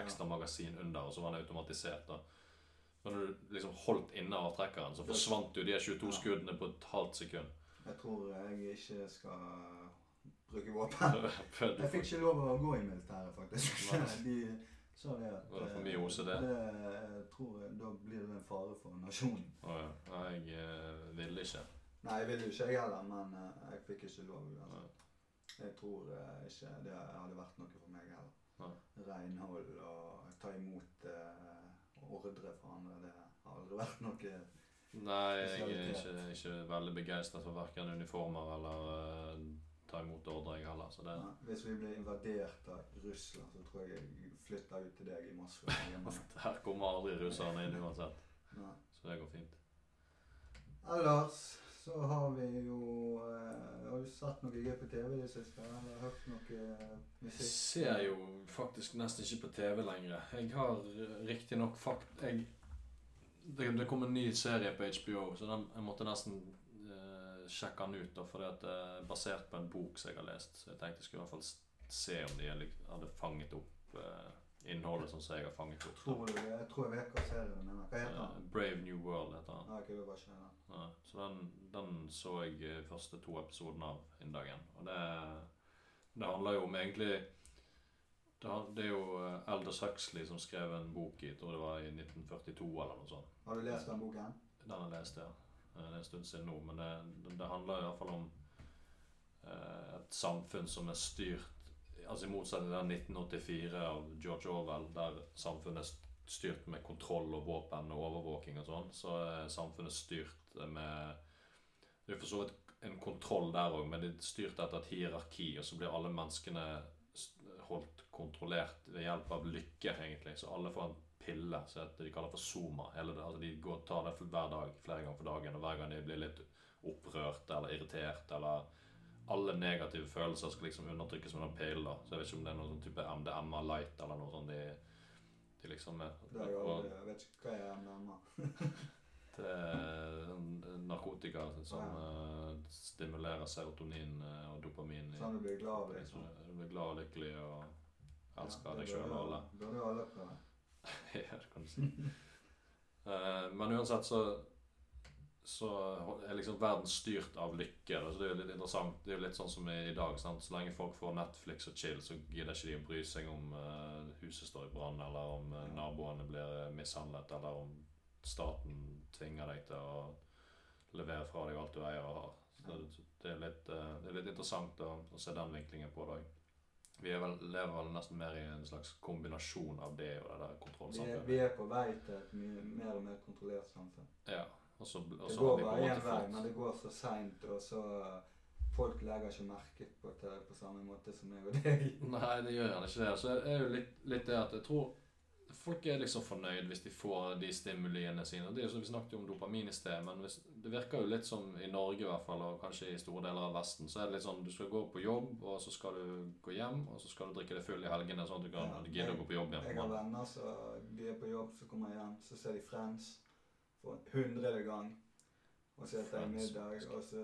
ekstra magasin under, og så var den automatisert. da. Når du liksom holdt inne avtrekkeren, så forsvant jo de 22 Ja. skuddene på et halvt sekund. Jeg tror jeg ikke skal bruke våpen. Jeg fikk ikke lov å gå i militæret, faktisk. De sa det at Var det for eh, mye OCD? Det, jeg tror jeg, Da blir det en fare for nasjonen. Å ja. Jeg eh, ville ikke. Nei, jeg ville ikke jeg heller, men eh, jeg fikk ikke lov. Altså. Jeg tror eh, ikke det hadde vært noe for meg heller. Nei. Renhold og ta imot eh, ordre fra andre, det har aldri vært noe Nei, jeg er ikke, ikke veldig begeistret for verken uniformer eller uh, ta imot ordre, jeg heller. Så det Nei, Hvis vi blir invadert av Russland, så tror jeg jeg flytter ut til deg i Moskva. Her kommer aldri russerne inn uansett. Nei. Så det går fint. Ellers så har vi jo Har jo sett noe gøy på TV i det siste? Eller hørt noe musikk. Jeg ser jo faktisk nesten ikke på TV lenger. Jeg har riktignok fakt... Jeg, det, det kom en ny serie på HBO, så den, jeg måtte nesten uh, sjekke den ut. da, fordi at det er basert på en bok som jeg har lest. Så jeg tenkte jeg skulle i hvert fall se om de hadde fanget opp eh, innholdet sånn som jeg har fanget opp. Tror du? Jeg tror jeg vet hva serien min. Hva heter Eh, den? Brave New World heter den. Ah, ok, det var ikke den. Ja, så den, den så jeg eh, første to episodene av innen dagen. Og det, det handler jo om egentlig det, det er jo Elders Aldous Huxley som skrev en bok i tror det var i 1942 eller noe sånt. Har du lest den boken? Den har jeg lest, ja. Eh, Det er en stund siden nå, men det, det, handler i hvert fall om eh, et samfunn som er styrt Altså I motsetning til den 1984 av George Orwell, der samfunnet er styrt med kontroll og våpen og overvåking og sånn, så er samfunnet styrt med Det er for så vidt en kontroll der òg, men det er styrt etter et hierarki, og så blir alle menneskene holdt kontrollert ved hjelp av lykke, egentlig. Så alle får en pille som de kaller for Soma. Eller, altså de går tar det hver dag, flere ganger for dagen, og hver gang de blir litt opprørt eller irritert eller alle negative følelser skal liksom undertrykkes med noen pillen. da. Så jeg vet ikke om det er noen sånn type MDMA light eller noe sånt. De, de liksom er, Det jeg og aldri, jeg vet ikke hva er MDMA. Det er narkotika som eh, stimulerer serotonin eh, og dopamin. Sånn Sånn du blir glad og liksom. Du blir glad og lykkelig og elsker Ja, deg sjøl og alle. jo alle prøve. ja, det kan du si. uh, men uansett så så er liksom verden styrt av lykke. Så det er jo litt interessant. Det er jo litt sånn som i, dag. Sant? Så lenge folk får Netflix og chill, så gidder ikke de å bry seg om uh, huset står i brann, eller om uh, naboene blir eh, mishandlet, eller om staten tvinger deg til å levere fra deg alt du eier og har. Så det, er litt, uh, det er litt interessant å, å se den vinklingen på det òg. Vi vel, lever vel nesten mer i en slags kombinasjon av det og det der Vi er, kontrollsamfunnet. vi er på vei til et mye mer og mer kontrollert samfunn. Ja, og så, og Det går bare én vei, men det går så seint, og så Folk legger ikke merke på det på samme måte som meg og deg. Nei, det gjør gjerne ikke det. Så er jo litt, litt det at jeg tror folk er liksom fornøyd hvis de får de stimuliene sine. Det er jo som Vi snakket jo om dopamin i sted, men hvis, det virker jo litt som i Norge i hvert fall, og kanskje i store deler av Vesten, så er det litt sånn du skal gå på jobb, og så skal du gå hjem, og så skal du drikke deg full i helgene, sånn at du kan Ja, gidde å gå på jobb igjen. Jeg har venner som de er på jobb, så kommer jeg hjem, så ser de Friends for hundrede gang. Og så etter en middag, og så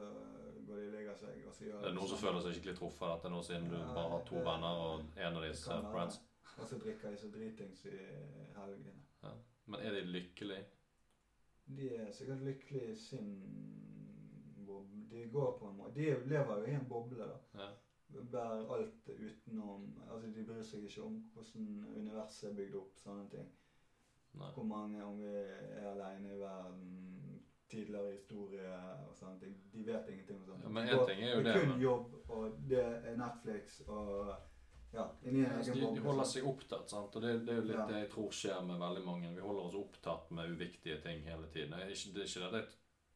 går de og legger seg, og så gjør Det er noen som føler seg skikkelig truffet det er nå, siden du Ja, bare har to venner, og en av disse Det ser. Friends. Og så drikker de så dritings i helgene. Men er de lykkelige? De er sikkert lykkelige i sin boble. De går på en måte De lever jo i en boble, da. Ja. Bærer alt utenom Altså, de bryr seg ikke om hvordan universet er bygd opp, sånne ting. Nei. Hvor mange, om vi er alene i verden, tidligere historie og sånne ting. De vet ingenting om sånt. Ja, men en ting er jo det det, er kun jobb, og det er Netflix og Ja, inni en Altså, egen de, boble. de holder seg opptatt, sant? og det, det er jo litt Ja. det jeg tror skjer med veldig mange. Vi holder oss opptatt med uviktige ting hele tiden. Det er ikke det, er ikke det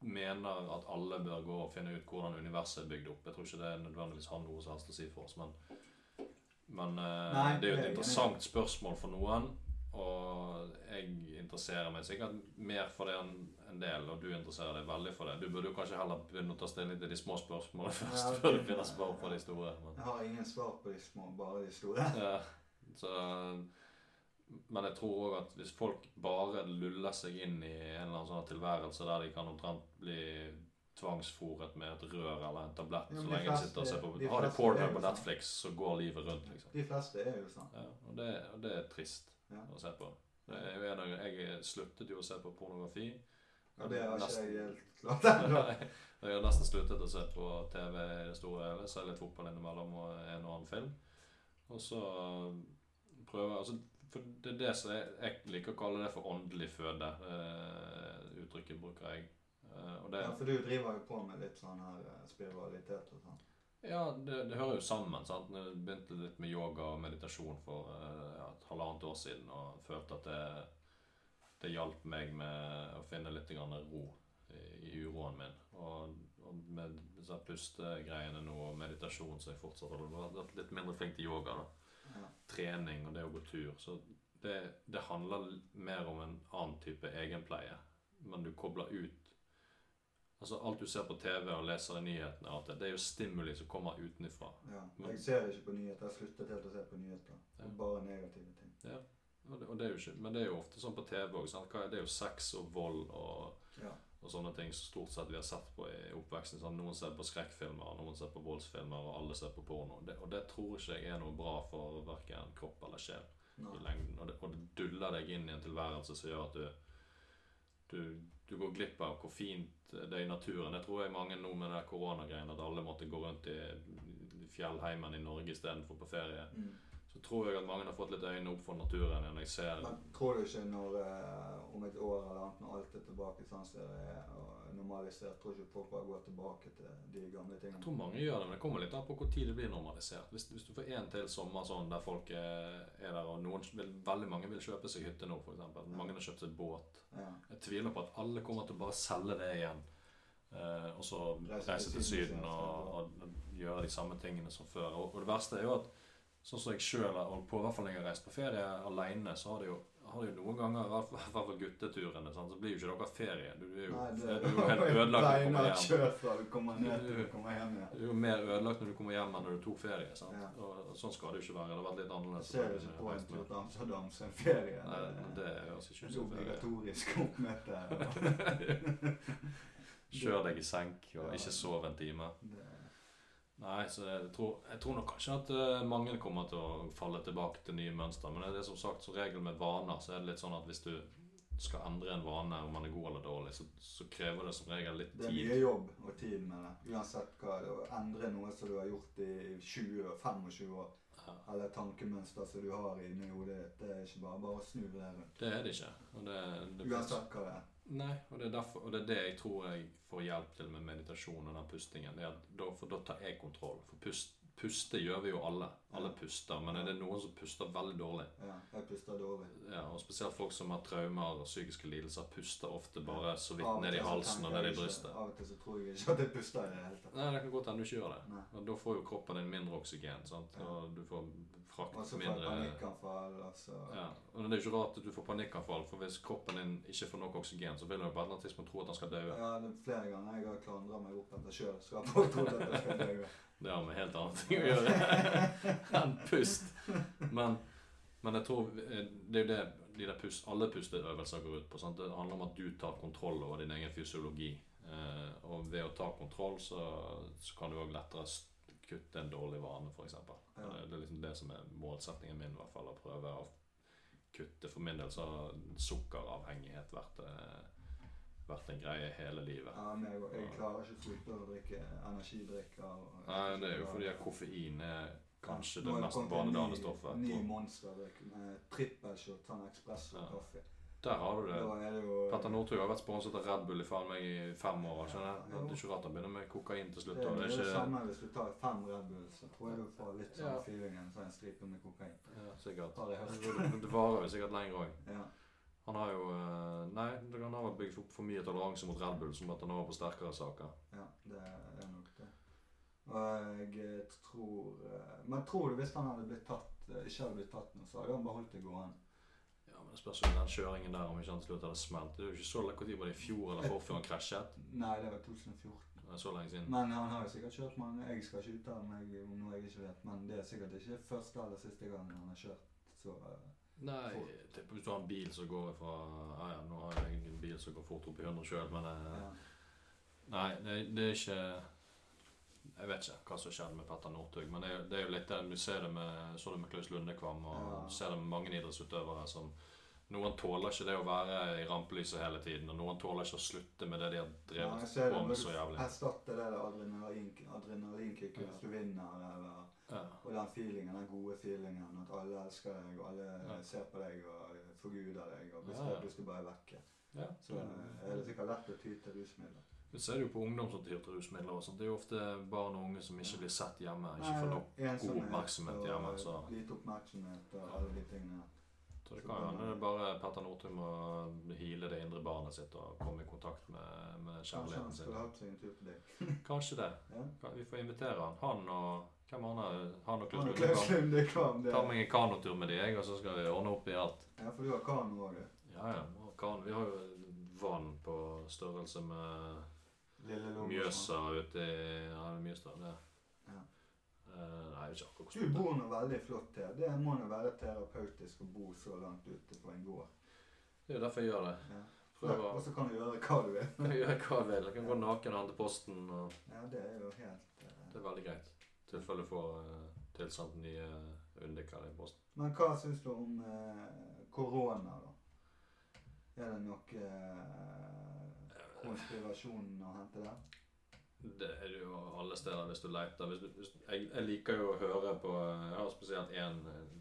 mener at alle bør gå og finne ut hvordan universet er bygd opp. Jeg tror ikke det nødvendigvis har noe som helst å si for oss, men, men eh, Nei, det er jo er et interessant spørsmål for noen. Og jeg interesserer meg sikkert mer for det enn en del, og du interesserer deg veldig for det. Du burde jo kanskje heller begynne å ta stilling til de små spørsmålene først, Ja, før du finner svar på de store. Men. Jeg har ingen svar på de små, bare de store. Ja, så, men jeg tror òg at hvis folk bare luller seg inn i en eller annen sånn tilværelse der de kan omtrent bli tvangsfòret med et rør eller en tablett Ja, så lenge de sitter og ser på de Har de jo på sånn. Netflix, så går livet rundt, liksom. De fleste er jo sånn. Ja, og, det, og det er trist Ja. å se på. Av, jeg sluttet jo å se på pornografi. Ja, det har ikke jeg helt klart ennå. Jeg har nesten sluttet å se på TV i det store hele. Ser litt fotball innimellom og en og annen film. Og så prøver altså, For det er det som jeg, jeg liker å kalle det for åndelig føde. Uh, uttrykket bruker jeg. Uh, det, Ja, for du driver jo på med litt sånn her eh, spiritualitet og sånn. Ja, det, det hører jo sammen. sant? Jeg begynte litt med yoga og meditasjon for eh, ja, et halvannet år siden og følte at det, det hjalp meg med å finne litt grann ro i, i uroen min. Og, og med disse pustegreiene nå og meditasjon så jeg fortsatt vært litt mindre flink til yoga. da. Ja. Trening og det å gå tur. Så det, det handler mer om en annen type egenpleie. Men du kobler ut Altså Alt du ser på TV og leser i nyhetene, alt det, det er jo stimuli som kommer utenfra. ja. Jeg ser ikke på nyheter. Jeg sluttet helt å se på nyheter. Ja. Bare negative ting. Og det, og det er jo ikke, men det er jo ofte sånn på TV òg. Det er jo sex og vold og, Ja. og sånne ting som stort sett vi har sett på i oppveksten. Sånn, noen ser på skrekkfilmer, noen ser på voldsfilmer, og alle ser på porno. Det, og det tror ikke jeg er noe bra for verken kropp eller sjel. Nei. i lengden. Og det, og det duller deg inn i en tilværelse som gjør at du, du, du går glipp av hvor fint det er i naturen. Jeg tror jeg mange nå med det koronagreiene, at alle måtte gå rundt i fjellheimen i Norge istedenfor på ferie. Mm. Så tror jeg at mange har fått litt øynene opp for naturen igjen. Jeg ser Men tror du ikke når eh, om et år eller annet, når alt er tilbake sånn som det er og normalisert, tror ikke folk bare går tilbake til de gamle tingene? jeg tror mange gjør det, men det kommer litt an på hvor tid det blir normalisert. Hvis, hvis du får en til sommer sånn der folk er, er der, og noen vil, veldig mange vil kjøpe seg hytte nå, f.eks. Mange har kjøpt seg båt. Ja. Jeg tviler på at alle kommer til å bare selge det igjen. Eh, og så Reise til Syden, og, og gjøre de samme tingene som før. Og, og det verste er jo at sånn som jeg sjøl har holdt på, i hvert fall når jeg har reist på ferie aleine, så har det jo har det jo noen ganger, i hvert fall- gutteturene, sant, så blir jo ikke dere ferie. Du er jo, Nei, du er jo helt ødelagt når du kommer hjem. fra du kommer ned til du kommer hjem igjen. Du er jo mer ødelagt når du kommer hjem enn når du tok ferie. sant? Ja. Og, sånn skal det jo ikke være. Det har vært litt Jeg annerledes. ser du ikke på en tur til Amsterdam som ferie. Nei, Det det høres ikke ut som ferie. obligatorisk oppmøte. Kjør deg i senk og ikke sov en time. Det- Nei, så jeg tror, jeg tror nok kanskje at eh, mange kommer til å falle tilbake til nye mønster. Men det er som sagt, som regel med vaner, så er det litt sånn at hvis du skal endre en vane, om man er god eller dårlig, så, så krever det som regel litt tid. Det er tid. mye jobb og tid med det. Uansett hva. Å endre noe som du har gjort i 20-25 år, Ja, eller tankemønster som du har inni hodet ditt, det er ikke bare bare å snu det rundt. det er det ikke. Det, det Uansett hva det er. Nei, og det, er derfor, og det er det jeg tror jeg får hjelp til med meditasjon og den pustingen. Det er at da, for da tar jeg kontroll. For pust, puste gjør vi jo alle. Alle puster. Men er det noen som puster veldig dårlig? Ja, jeg puster dårlig. Ja, og Spesielt folk som har traumer og psykiske lidelser, puster ofte bare så vidt ned i halsen og ned i brystet. Av og til så tror jeg ikke at jeg puster i det hele tatt. Nei, Det kan godt hende du ikke gjør det. Nei. Og Da får jo kroppen din mindre oksygen. sant? Og du får Og frakt så får mindre panikkanfall, og så ja. Og det er jo ikke rart at du får panikkanfall, for hvis kroppen din ikke får nok oksygen, så vil du på et eller annet tidspunkt tro at han skal dø. Ja, det er flere ganger jeg har klandra meg opp etter sjøl, så har folk trodd at jeg skal dø. Det har med helt andre ting å gjøre enn pust. Men, men jeg tror eh, det er jo det de der pust, alle pusteøvelser går ut på. Sant? Det handler om at du tar kontroll over din egen fysiologi. Eh, og ved å ta kontroll, så, så kan du òg lettere kutte en dårlig vane, f.eks. Ja. Det er liksom det som er målsettingen min, i hvert fall. Å prøve å kutte. For min del så har sukkeravhengighet vært, eh, vært en greie hele livet. Ja, men jeg, jeg klarer ikke slutte å drikke energidrikker. Nei, det er jo fordi koffein er kanskje ja, det mest vanedannende stoffet. Ny monster med trippelshot, sånn ekspress Ja. kaffe. Der har du det. Da er det jo Petter Northug har vært sponset av Red Bull i faen meg i fem år. skjønner jeg. Ja. Det er ikke rart han begynner med kokain til slutt. Det Det er det ikke samme hvis du tar fem Red Bull, så tror jeg du får litt sånn Ja. feelingen som en stripe med kokain. ja, sikkert. Det, det varer jo sikkert lenger òg. Ja. Han har jo eh, Nei, han har vel bygd opp for mye toleranse mot Red Bull som at han har på sterkere saker. Ja, det er nok det. Og jeg tror eh, Men tror du hvis han hadde blitt tatt, eh, ikke hadde blitt tatt nå, så hadde han beholdt det gående? Spørs om den kjøringen der om ikke han til slutt hadde smelt. Det er jo ikke så lenge var det i fjor eller forfjor han krasjet. Nei, det var 2014. Det er så lenge siden. Men han har jo sikkert kjørt mange Jeg skal ikke uttale meg om noe jeg ikke vet, men det er sikkert ikke første eller siste gang han har kjørt. Så eh, Nei, For- typ, hvis du har en bil som går fra Ja, ja, nå har jeg en bil som går fort opp i 100 sjøl, men eh, ja. Nei, det, det er ikke Jeg vet ikke hva som skjedde med Petter Northug, men det er, det er jo litt det du ser det med, så det med Klaus Lundekvam og Ja. ser det med mange idrettsutøvere som Noen tåler ikke det å være i rampelyset hele tiden, og noen tåler ikke å slutte med det de har drevet ser på med så jævlig. Erstatte det adrenalinkicket adrenalin, Ja. hvis du vinner, eller Ja. Og den feelingen, den gode feelingen, at alle elsker deg, og alle Ja. ser på deg og forguder deg, og hvis plutselig bare er vekke, Ja. så er det sikkert lett å ty til rusmidler. Vi ser du jo på ungdom som tyr til rusmidler og sånt. Det er jo ofte barn og unge som ikke blir sett hjemme. Ikke får nok. oppmerksomhet hjemme, så- Lite oppmerksomhet og alle de tingene. Så det kan hende er bare Petter Northug må hile det indre barnet sitt og komme i kontakt med, med Kanskje han kjærligheten skulle sin. hatt en tur på deg. Kanskje det. Ja. Vi får invitere han. Han og hvem andre? Han og Klaus. Klaus Lundekvam, Ta meg en kanotur med de, jeg, og så skal vi ordne opp i alt. Ja, for du har kano òg, du. Ja, ja. kan. Vi har jo vann på størrelse med Mjøsa ute i Ja, Mjøsa. Det. Eh, nei, jeg ikke akkurat Du bor nå veldig flott her. Det må nå være terapeutisk å bo så langt ute på en gård. Det er jo derfor jeg gjør det. Ja. Prøver Og så kan du gjøre hva du vil. Jeg gjør hva jeg vil. Jeg kan gå naken og hente posten. og Ja, det er jo helt Uh... Det er veldig greit. I tilfelle får uh, tilsendt nye undiker i posten. Men hva syns du om korona, da? Er det noe konspirasjon å hente der? Det er det jo alle steder hvis du leter. Hvis du, hvis, jeg, jeg liker jo å høre på Jeg har spesielt en,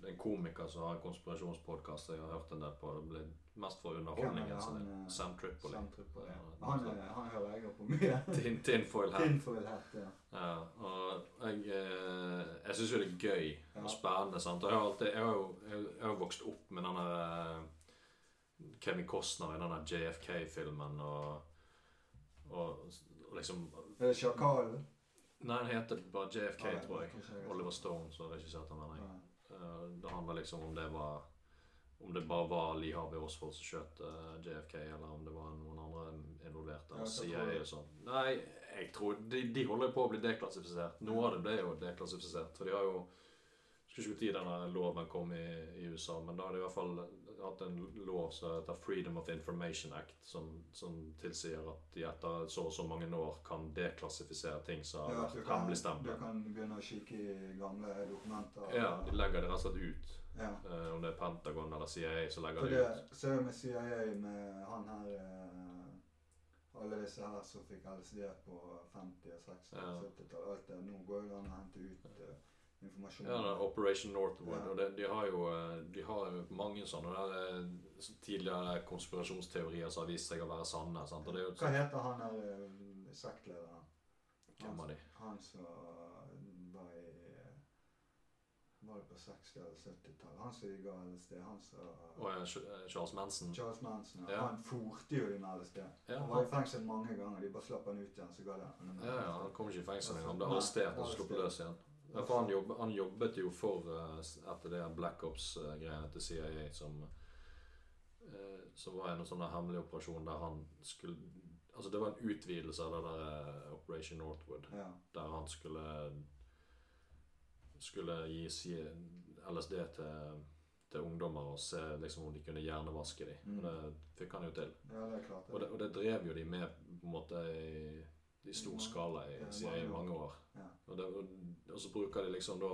en komiker som har en konspirasjonspodkast jeg har hørt en del på. Det blir mest for underholdningen. Er Han, eh, Sam Tripoli. Sam Tripoli, ja. Han, er- han hører jeg på mye. Tin, tinfoil hat. Tinfoil hat, ja. Ja, og jeg, eh, jeg syns jo det er gøy Ja. og spennende. sant? Og jeg har, alltid, jeg har jo jeg, jeg har vokst opp med denne der Kevin Costner i denne JFK-filmen og, og, og liksom Er det Sjakalen? Nei, han heter bare JFK, Ja, tror jeg. jeg. Oliver Stone som har regissert den. mener jeg. Eh, Det handler liksom om det var om det bare var Lee Harvey Oswald som skjøt eh, JFK, eller om det var noen andre involvert. Ja, CIA og sånn. Nei, jeg tror de, de holder på å bli deklassifisert. Noe av det ble jo deklassifisert. For de har jo Skulle ikke når denne loven kom i, i USA, men da hadde de i hvert fall hatt en lov som heter Freedom of Information Act, som, som tilsier at de etter så og så mange år kan deklassifisere ting som har Ja, vært kan, du kan begynne å kikke i gamle dokumenter. Ja, de legger det rett og slett ut. Ja. Eh, om det er Pentagon eller CIA, så legger For de det ut. ser jeg med CIA, med han her eh, Alle disse her som fikk LSD på 50-, 60-, Ja. 70-tallet. Nå går det an å hente ut eh, informasjon. Ja, det er Operation Northwood. Ja. Og det, de har jo eh, de har jo mange sånne der, eh, tidligere konspirasjonsteorier som har vist seg å være sanne. Sant? Jo Hva heter han der eh, sektlederen? De? Han som var i Var det på 60- eller 70-tallet? Han som ga LSD. Han som Ch- eh, Charles Manson. Charles Manson. Ja. Han forte jo inn LSD. Ja, Han var i fengsel mange ganger. De bare slapp han ut igjen, så ga det ja, ja, han kom ikke i fengsel engang. Han ble arrestert og sluppet løs igjen. Ja, for han, jobb, han jobbet jo for eh, etter det Black Ops-greiene til CIA, som, eh, som var en sånn hemmelig operasjon der han skulle Altså Det var en utvidelse av det der eh, Operation Northwood. Ja. der han skulle skulle gi LSD til, til ungdommer og se liksom om de kunne hjernevaske dem. Mm. Og det fikk han jo til. ja, det klart. Og det, og det drev jo de med på en måte i, i stor skala i, i mange år. Og, det, og, og så bruker de liksom da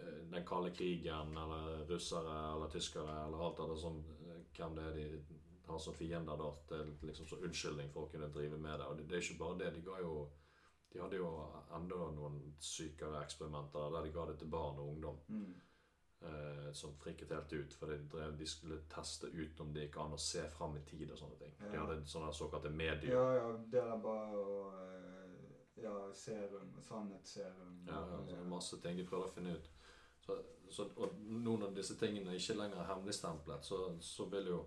eh, den kalde krigen, eller russere eller tyskere, eller alt det som eh, Hvem det er de har som fiender, da, til liksom som unnskyldning for å kunne drive med det. Og det, det er ikke bare det. De ga jo De hadde jo enda noen sykere eksperimenter der de ga det til barn og ungdom. Mm. Eh, som frikket helt ut. For de, drev, de skulle teste ut om det gikk an å se fram i tid og sånne ting. De hadde sånne såkalte medier. Ja, ja, det er bare å eh, Ja, serum. Sannhetsserum. Ja, ja, masse ting de prøvde å finne ut. Så, så, og nå når disse tingene ikke lenger er hemmeligstemplet, så, så vil jo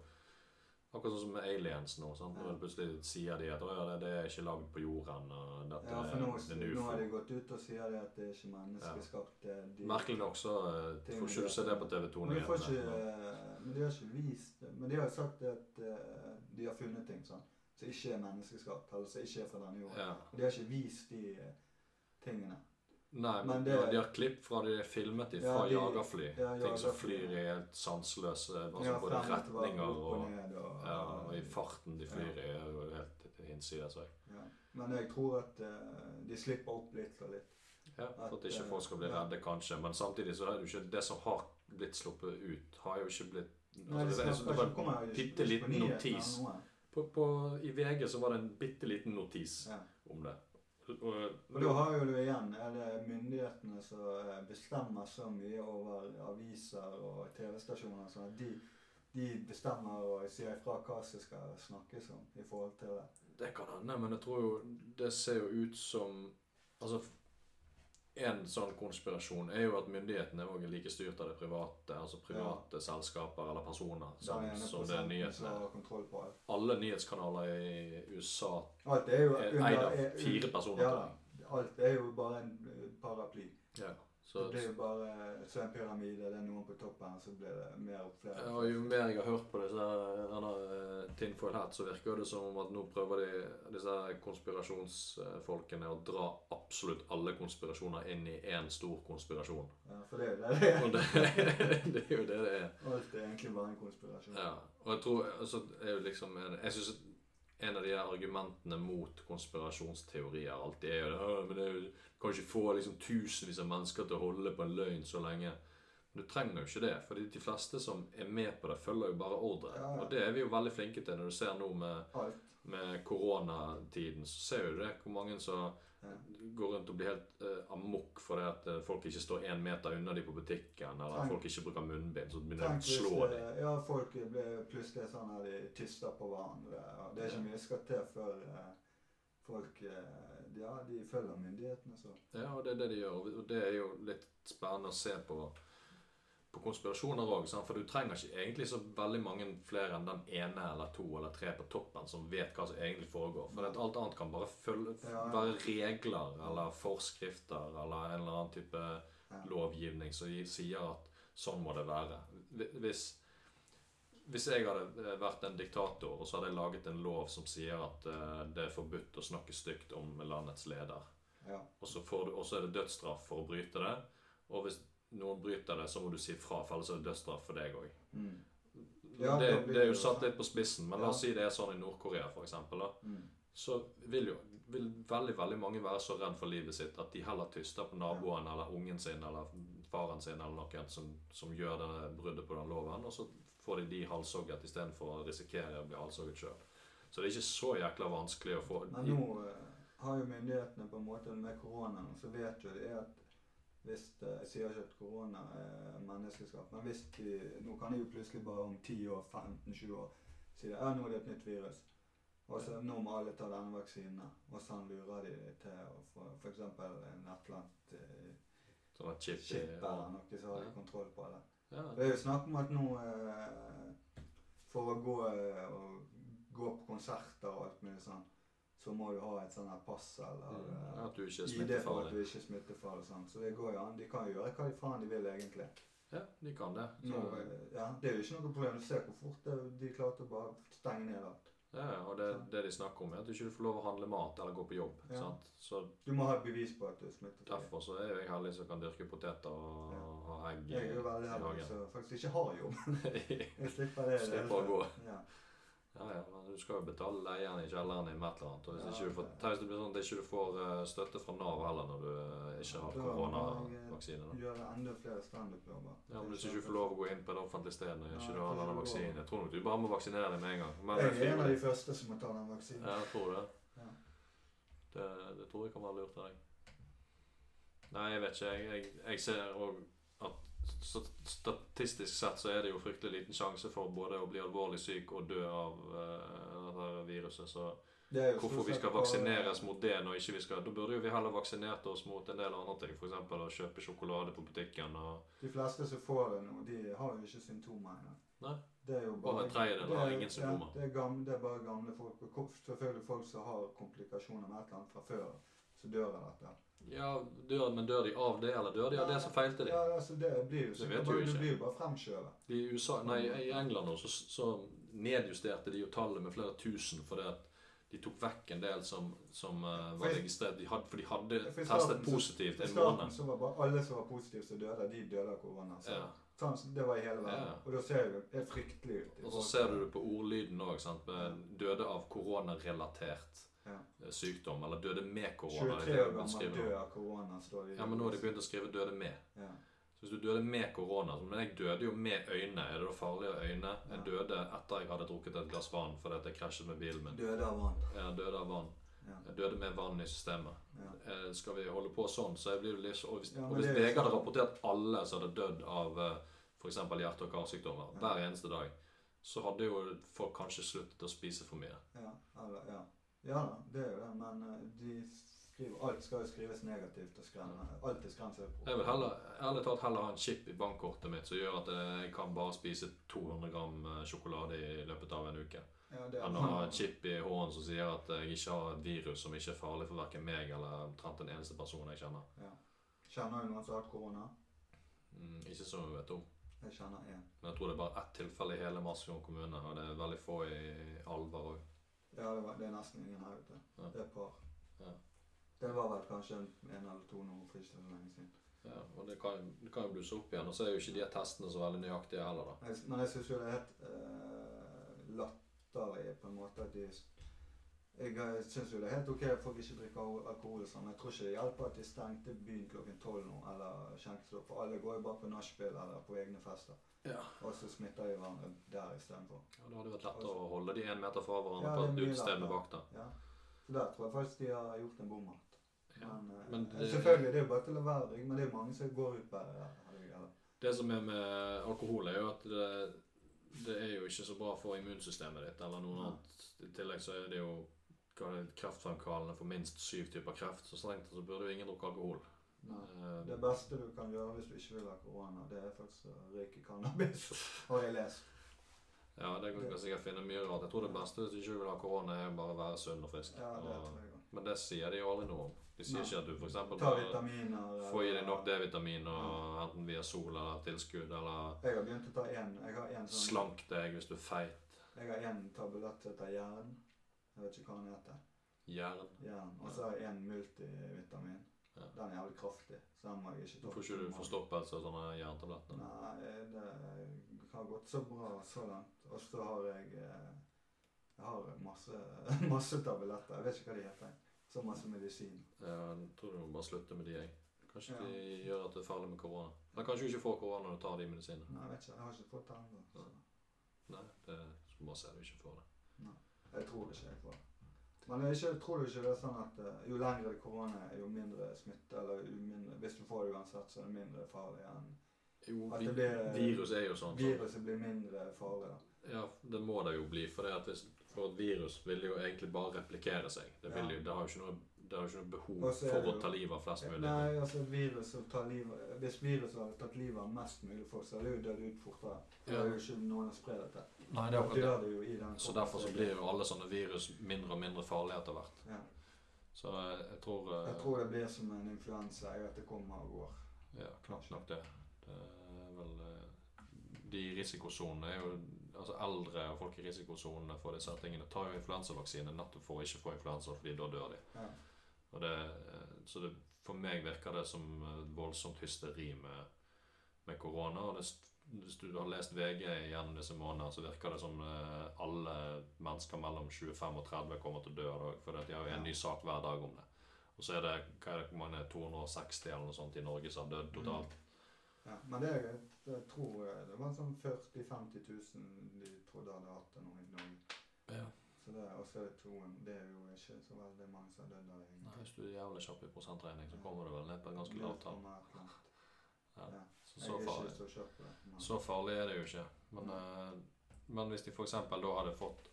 Akkurat sånn som med aliens nå. Sant? Ja. Plutselig sier de at ja, det, det er ikke lagd på jorden. og dette Ja, for er nå, en nå har de gått ut og sier det at det er ikke menneskeskapt. Ja. er de- Merkelig nok så eh, er får ikke du se det på TV 2 Men eh, men de har ikke vist det. Men de har sagt at uh, de har funnet ting sånn, som ikke er menneskeskapt, eller som ikke er fra denne jorden. Ja. De har ikke vist de eh, tingene. Nei, men Men det- ja, de har klipp fra de filmet de Ja, fra de- jagerfly. ja, ting som flyr i helt sanseløse altså Ja, både retninger og og, ned og, ja, og i farten de flyr i, er jo helt hinsides. Ja. Men jeg tror at uh, de slipper opp litt og litt. Ja, for at At, ikke eh, folk skal bli ja. redde, kanskje. Men samtidig så er det jo ikke det som har blitt sluppet ut, har jo ikke blitt Nei, altså, det det, var en bitte liten notis. På, på, I VG så var det en bitte liten notis Ja. om det. Og, Og da har jo du igjen er det myndighetene som eh, bestemmer så mye over aviser og TV-stasjoner. sånn at de, de bestemmer og sier ifra hva som skal snakkes om i forhold til det. Det kan hende, men jeg tror jo Det ser jo ut som Altså En sånn konspirasjon er jo at myndighetene er like styrt av det private, altså private selskaper eller personer, som, det som det nyhetene. på. Alle nyhetskanaler i USA er jo eid av er- fire personer. Ja, alt er jo bare en eh, paraply. Ja, så, det blir jo bare så en pyramide. Det er noen på toppen, så blir det mer og flere. Ja, og jo mer jeg har hørt på disse denne eh, Tinfoil Hat, så virker det som om at nå prøver de, disse konspirasjonsfolkene å dra absolutt alle konspirasjoner inn i én stor konspirasjon. Ja, for det er jo det det er. det, det er jo det det er. Alt er egentlig bare en konspirasjon. Ja. Og jeg tror altså, er jo liksom Jeg synes en av de argumentene mot konspirasjonsteorier alltid er jo det, «Åh, men det er jo, Du kan ikke få liksom tusenvis av mennesker til å holde på en løgn så lenge. Men du trenger jo ikke det, for de fleste som er med på det, følger jo bare ordre. Ja, ja. Og det er vi jo veldig flinke til. Når du ser nå med, med koronatiden, så ser du det hvor mange som. Går rundt og blir helt uh, amok fordi at eh, folk ikke står én meter unna de på butikken, eller Tenk- folk ikke bruker munnbind, så begynner de å slå dem. Ja, folk blir plutselig sånn at de tyster på hverandre. og Det er ikke mye skal til før uh, folk Ja, de følger myndighetene, så. Ja, og det er det de gjør. Og det er jo litt spennende å se på, på konspirasjoner òg. For du trenger ikke egentlig så veldig mange flere enn den ene eller to eller tre på toppen som vet hva som egentlig foregår. For at alt annet kan bare følge, være regler eller forskrifter eller en eller annen type lovgivning som sier at sånn må det være. Hvis, hvis jeg hadde eh, vært en diktator, og så hadde jeg laget en lov som sier at eh, det er forbudt å snakke stygt om landets leder, Ja. og så, får du, og så er det dødsstraff for å bryte det. Og hvis, noen bryter det, så må du si fra, for ellers er det dødsstraff for deg òg. Mm. Ja, det, det er jo satt litt på spissen, men la oss si det er sånn i Nord-Korea f.eks. Mm. Så vil jo vil veldig veldig mange være så redd for livet sitt at de heller tyster på naboen eller ungen sin eller faren sin eller noen som, som gjør det bruddet på den loven, og så får de de halshogget istedenfor å risikere å bli halshogget sjøl. Så det er ikke så jækla vanskelig å få Men nå eh, har jo myndighetene på en måte med koronaen, så vet jo de at hvis eh, Jeg sier ikke at korona er menneskeskapt, men hvis de Nå kan de jo plutselig bare om 10 år, 15-20 år si det, nå er det et nytt virus. Og så nå må alle ta denne vaksinen. Og sånn lurer de til å få f.eks. en annet eh, sånn chip, chip eller noe, så har Ja. kontroll på det. Ja, Det er jo snakk om at nå eh, For å gå, gå på konserter og alt mulig sånn, så må du ha et sånt her pass eller Mm, eh, at du ikke er smittefarlig. du ikke smittefarlig. Sånn. Så det går jo an. De kan jo gjøre hva de faen de vil, egentlig. Ja, de kan det. Så, eh, ja, det er jo ikke noe problem. Du ser hvor fort det, de klarte å bare stenge ned alt. ja, og det, det de snakker om, er at du ikke får lov å handle mat eller gå på jobb. Ja. Sant? Så Du må ha bevis på at du er smittet. derfor så er jo jeg heldig som kan dyrke poteter og Ja. ha egg Jeg er jo veldig heldig som faktisk ikke har jobb. Jeg slipper det. Slipper å gå. Ja. Ja, ja, men du skal jo betale leien i kjelleren din med et eller annet. Og hvis, Ja, ikke du får, hvis det blir sånn at ikke du får eh, støtte fra Nav heller når du eh, ikke har koronavaksine. da. Gjøre enda flere standup-jobber. Ja, men hvis ikke du får lov å gå inn på det offentlige stedet når ikke Ja, du har denne vaksinen. Jeg tror nok du bare må vaksinere deg med en gang. Men Jeg er en av de første som må ta den vaksinen. Ja, jeg tror det. Ja. det. Det tror jeg kan være lurt av deg. Nei, jeg vet ikke. Jeg, jeg, jeg ser òg at statistisk sett så er det jo fryktelig liten sjanse for både å bli alvorlig syk og dø av uh, viruset. Så hvorfor vi skal vaksineres mot det når ikke vi skal Da burde jo vi heller vaksinert oss mot en del andre ting. F.eks. å kjøpe sjokolade på butikken og De fleste som får det nå, de har jo ikke symptomer ennå. Nei. Det er jo Bare en tredjedel har ingen symptomer. Det, er gamle, det er bare gamle folk. Og selvfølgelig folk som har komplikasjoner med et eller annet fra før, så dør av dette. Ja, dør, men dør de av det, eller dør de av det som feilte de? Ja, altså det blir jo Det vet du bare, det blir jo bare fremskjøvet. I USA, nei, i England også, så, så nedjusterte de jo tallet med flere tusen fordi at de tok vekk en del som, som uh, var registrert. De had, for de hadde For testet så- positivt en måned. så var bare alle som var positive som døde, de døde av korona. Så. Ja. Sånn, det var i hele verden. Ja. Og da ser det fryktelig ut. Og så ser du det på ordlyden òg. Døde av koronarelatert Ja. Sykdom. Eller døde med korona. 23 er år gammel død av korona, Ja, men nå har de begynt å skrive 'døde med'. Ja. Så hvis du døde med korona Men jeg døde jo med øyne. Er det da farlige øyne? Jeg døde etter jeg hadde drukket et glass vann fordi jeg krasjet med bilen min. Døde av vann. Jeg døde av vann. Ja. Jeg døde med vann i systemet. Ja. Eh, skal vi holde på sånn, så blir det litt Og hvis, Ja, og hvis VG hadde sånn- rapportert alle som hadde dødd av eh, f.eks. hjerte- og karsykdommer Ja. hver eneste dag, så hadde jo folk kanskje sluttet å spise for mye. Ja, eller, ja. Ja da, det er jo det, men eh, de skriver, alt skal jo skrives negativt og skremme. Alt er skremselspropaganda. Jeg vil heller, ærlig talt heller ha en chip i bankkortet mitt som gjør at jeg kan bare spise 200 gram eh, sjokolade i løpet av en uke. Ja, Enn å ha en chip i hånden som sier at jeg ikke har et virus som ikke er farlig for verken meg eller omtrent den eneste personen jeg kjenner. Ja. Kjenner du noen som har hatt korona? Mm, ikke som vi vet om. Jeg kjenner én. Men jeg tror det er bare ett tilfelle i hele Masfjorden kommune, og det er veldig få i Alver òg. Ja, det, var, det er nesten ingen her ute. Ja. Det er et par. Ja. Det var vel kanskje en, eller to når hun ikke for lenge siden. Ja, og det kan, det kan jo blusse opp igjen. Og så er jo ikke de testene så veldig nøyaktige heller, da. Jeg, men jeg syns jo det er helt uh, latterlig på en måte at de Jeg eh, syns jo det er helt ok at folk ikke drikker alkohol, sånn, men jeg tror ikke det hjelper at de stengte byen klokken tolv nå, eller skjenkestopp. For alle går jo bare på nachspiel eller på egne fester. Ja. Og så smitter de hverandre der istedenfor. Ja, da hadde det vært lettere å holde de én meter fra hverandre Ja, på et utested med vakter. Ja. Så der tror jeg faktisk de har gjort en bommert. Ja. Men, eh, Men det- selvfølgelig, det er jo bare til å være rygg, men det er mange som går ut bare der. Det som er med alkohol, er jo at det, det er jo ikke så bra for immunsystemet ditt eller noe Ja. annet. I tillegg så er det jo kreftfremkallende for minst syv typer kreft. Så strengt så burde jo ingen drukke alkohol. Nei. Eh, Det beste du kan gjøre hvis du ikke vil ha korona, det er faktisk å røyke cannabis. Har jeg lest. Ja, det kan jeg sikkert finne mye rart. Jeg tror det beste hvis du ikke vil ha korona, er bare å være sunn og frisk. Ja, det tror jeg men det sier de jo aldri noe om. De sier Nei. ikke at du f.eks. Får i deg nok D-vitamin, ja. enten via sol eller tilskudd, eller Jeg har begynt å ta én. Sånn slank deg hvis du er feit. Jeg har en tablett som heter jern. Jeg vet ikke hva den heter. Jern. Jern. Og så har jeg en multivitamin. Ja. Den er jævlig kraftig, så den må jeg ikke ta. Får ikke du forstoppelse av sånne jerntabletter? Nei, det har gått så bra så langt. Og så har jeg eh, Jeg har masse, masse tabletter. Jeg vet ikke hva de heter. Så masse medisin. Ja, Jeg tror du må bare slutte med de, jeg. Kanskje Ja. de gjør at du er ferdig med korona. Eller kanskje du ikke får korona når du tar de medisinene. Nei, jeg vet ikke. Jeg har ikke fått det ennå. Nei, det skal bare se du ikke får det. Jeg tror ikke jeg på det. Men jeg ikke, tror du ikke det er sånn at eh, jo lengre korona er, jo mindre smitte Eller mindre, hvis du får det uansett, så er det mindre farlig enn Jo, At det blir- virus er jo sånn. så- Viruset blir mindre farlig, da. Ja, det må det jo bli. For, det at hvis, for et virus vil jo egentlig bare replikere seg. Det, vil Ja. det har jo ikke noe, det er jo ikke noe behov for å ta livet av flest mulig. Nei, altså viruset tar livet Hvis viruset hadde tatt livet av mest mulig folk, så hadde det jo dødd ut fortere. Det er jo ikke noen å spre dette. Nei, det er akkurat det. det jo i den Så derfor så blir jo alle sånne virus mindre og mindre farlige etter hvert. ja. Så jeg, jeg tror, eh, Jeg tror det blir som en influensa, at det kommer og går. Ja, knapt nok det. Det er vel eh, De risikosonene er jo Altså eldre og folk i risikosonene for disse tingene tar jo influensavaksine nettopp for å ikke få influensa, fordi da dør de. Ja. Det, så det, for meg virker det som eh, voldsomt hysteri med, med korona. Og det, hvis du har lest VG gjennom disse månedene, så virker det som eh, alle mennesker mellom 25 og 30 kommer til å dø av det. For de har jo en ny sak hver dag om det. Og så er det hva er det, hvor mange 260 eller noe sånt i Norge som har dødd totalt. Ja, men det, jeg tror eh, det var sånn 40 000-50 000 de trodde hadde hatt det nå i Norge. Så det, og så er det toen. Det er jo ikke så veldig mange som har dødd av. Nei, hvis du er jævlig kjapp i prosentregning, så kommer du vel ned på et ganske lav tall. Ja. Ja. Så, så, farlig. så men- så farlig er det jo ikke. Men, eh, men hvis de f.eks. da hadde fått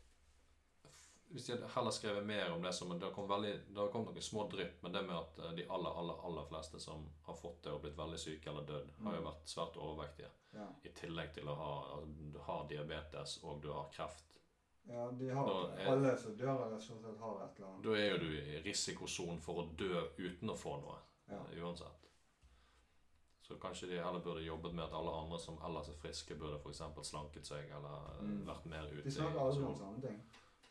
Hvis de hadde heller skrevet mer om det som Det kom, veldig, det kom noen små drypp, men det med at eh, de aller, aller, aller fleste som har fått det og blitt veldig syke eller dødd, har jo Mm. vært svært overvektige. Ja. I tillegg til å ha altså, Du har diabetes, og du har kreft. Ja, de har Da er- Alle som dør av det, sett har et eller annet. Da er jo du i risikosonen for å dø uten å få noe. Ja. eh, uansett. Så kanskje de heller burde jobbet med at alle andre som ellers er friske, burde f.eks. slanket seg eller eh, Mm. vært mer ute De snakker aldri om sånne ting.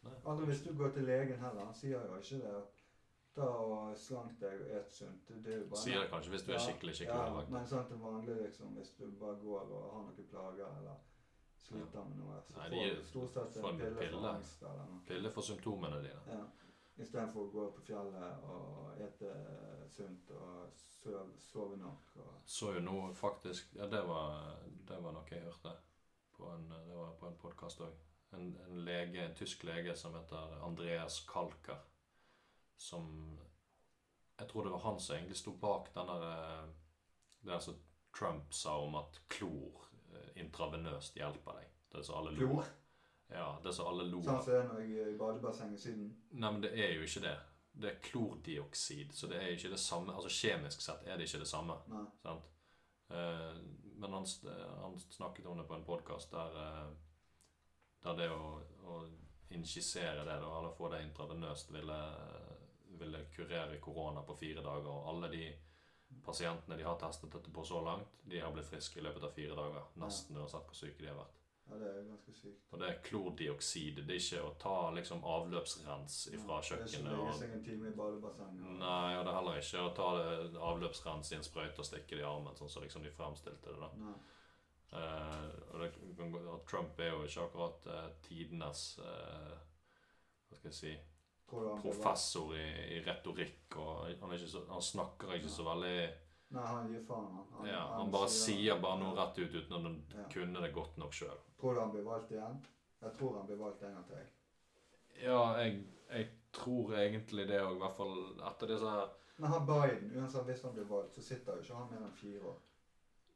Nei. Aldri hvis du går til legen heller. Han sier jo ikke det. Ta og slank deg og et sunt. Det, bare Sier det kanskje hvis du er skikkelig skikkelig ja, ødelagt. Men sånn til vanlig, liksom, hvis du bare går og har noen plager eller sliter med noe, så Nei, får de gir- du stort sett får en pille pille. for angst eller noe. Pille for symptomene dine. Ja. Istedenfor å gå på fjellet og ete sunt og sove, sove nok. Og, Så jo nå faktisk Ja, det var, det var noe jeg hørte på en, det var på en podkast òg. En, en lege, en tysk lege som heter Andreas Kalker, som Jeg tror det var han som egentlig sto bak den der det der som Trump sa om at klor eh, intravenøst hjelper deg. Det som alle lo. Klor? Ja, det som alle lo Sånn som det er når jeg er i badebassenget i Syden. Nei, men det er jo ikke det. Det er klordioksid, så det er ikke det samme Altså kjemisk sett er det ikke det samme. Nei. Sant? Eh, men han, han snakket om det på en podkast der, eh, der det å, å injisere det, da, eller få det intravenøst, ville, ville kurere korona på fire dager. Og alle de pasientene de har testet dette på så langt, de har blitt friske i løpet av fire dager. Nesten uansett hvor syke de har vært. Ja, det er ganske sykt. Og det er klordioksid. Det er ikke å ta liksom avløpsrens fra kjøkkenet Det er ikke legge seg en time i badebassenget. og- Nei, og det er heller ikke å ta avløpsrens i en sprøyte og stikke det i armen, sånn som liksom de fremstilte det. da. Nei. Eh, og det, Trump er jo ikke akkurat eh, tidenes eh, Hva skal jeg si Han professor i, i retorikk. og han, så, han snakker ikke så veldig Nei, han gir faen, han. Han, ja, Han bare sier bare noe rett ut uten å Ja. kunne det godt nok sjøl. Tror du han blir valgt igjen? Jeg tror han blir valgt en gang til. Ja, jeg, jeg tror egentlig det òg, i hvert fall etter disse her Men han Biden, uansett hvis han blir valgt, så sitter jo ikke han mer enn fire år.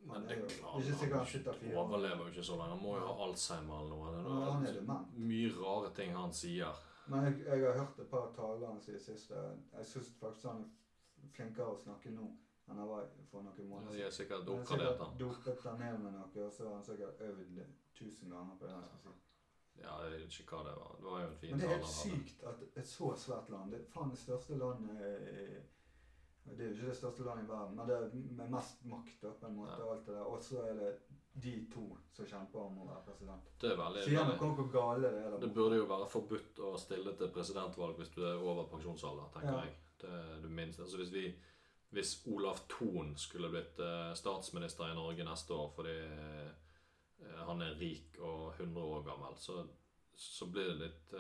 Men det er klart, han han overlever jo ikke så lenge. Han må jo ha Alzheimer eller noe. Det er noe han mye rare ting han sier. Men jeg, jeg har hørt et par taler han sier siste. Jeg syns faktisk han er flinkere å snakke nå enn han var for noen Ja, måneder de er sikkert har oppgradert sikkert han. dopet han ned med noe, og så har han sikkert øvd tusen ganger på det han skal si. Ja, jeg vet ikke hva det var. Det var jo en fin Men det er helt sykt at et så svært land Det er faen det største landet i Det er jo ikke det største landet i verden, men det er med mest makt da, på en måte. Ja. og alt det der. Og så er det de to som kjemper om å være president. Det er veldig, Sier noe om hvor gale det er. Det burde jo være forbudt å stille til presidentvalg hvis du er over pensjonsalder, tenker Ja. jeg. Det er det minste. Altså hvis vi hvis Olav Thon skulle blitt eh, statsminister i Norge neste år fordi eh, han er rik og 100 år gammel, så, så blir det litt eh,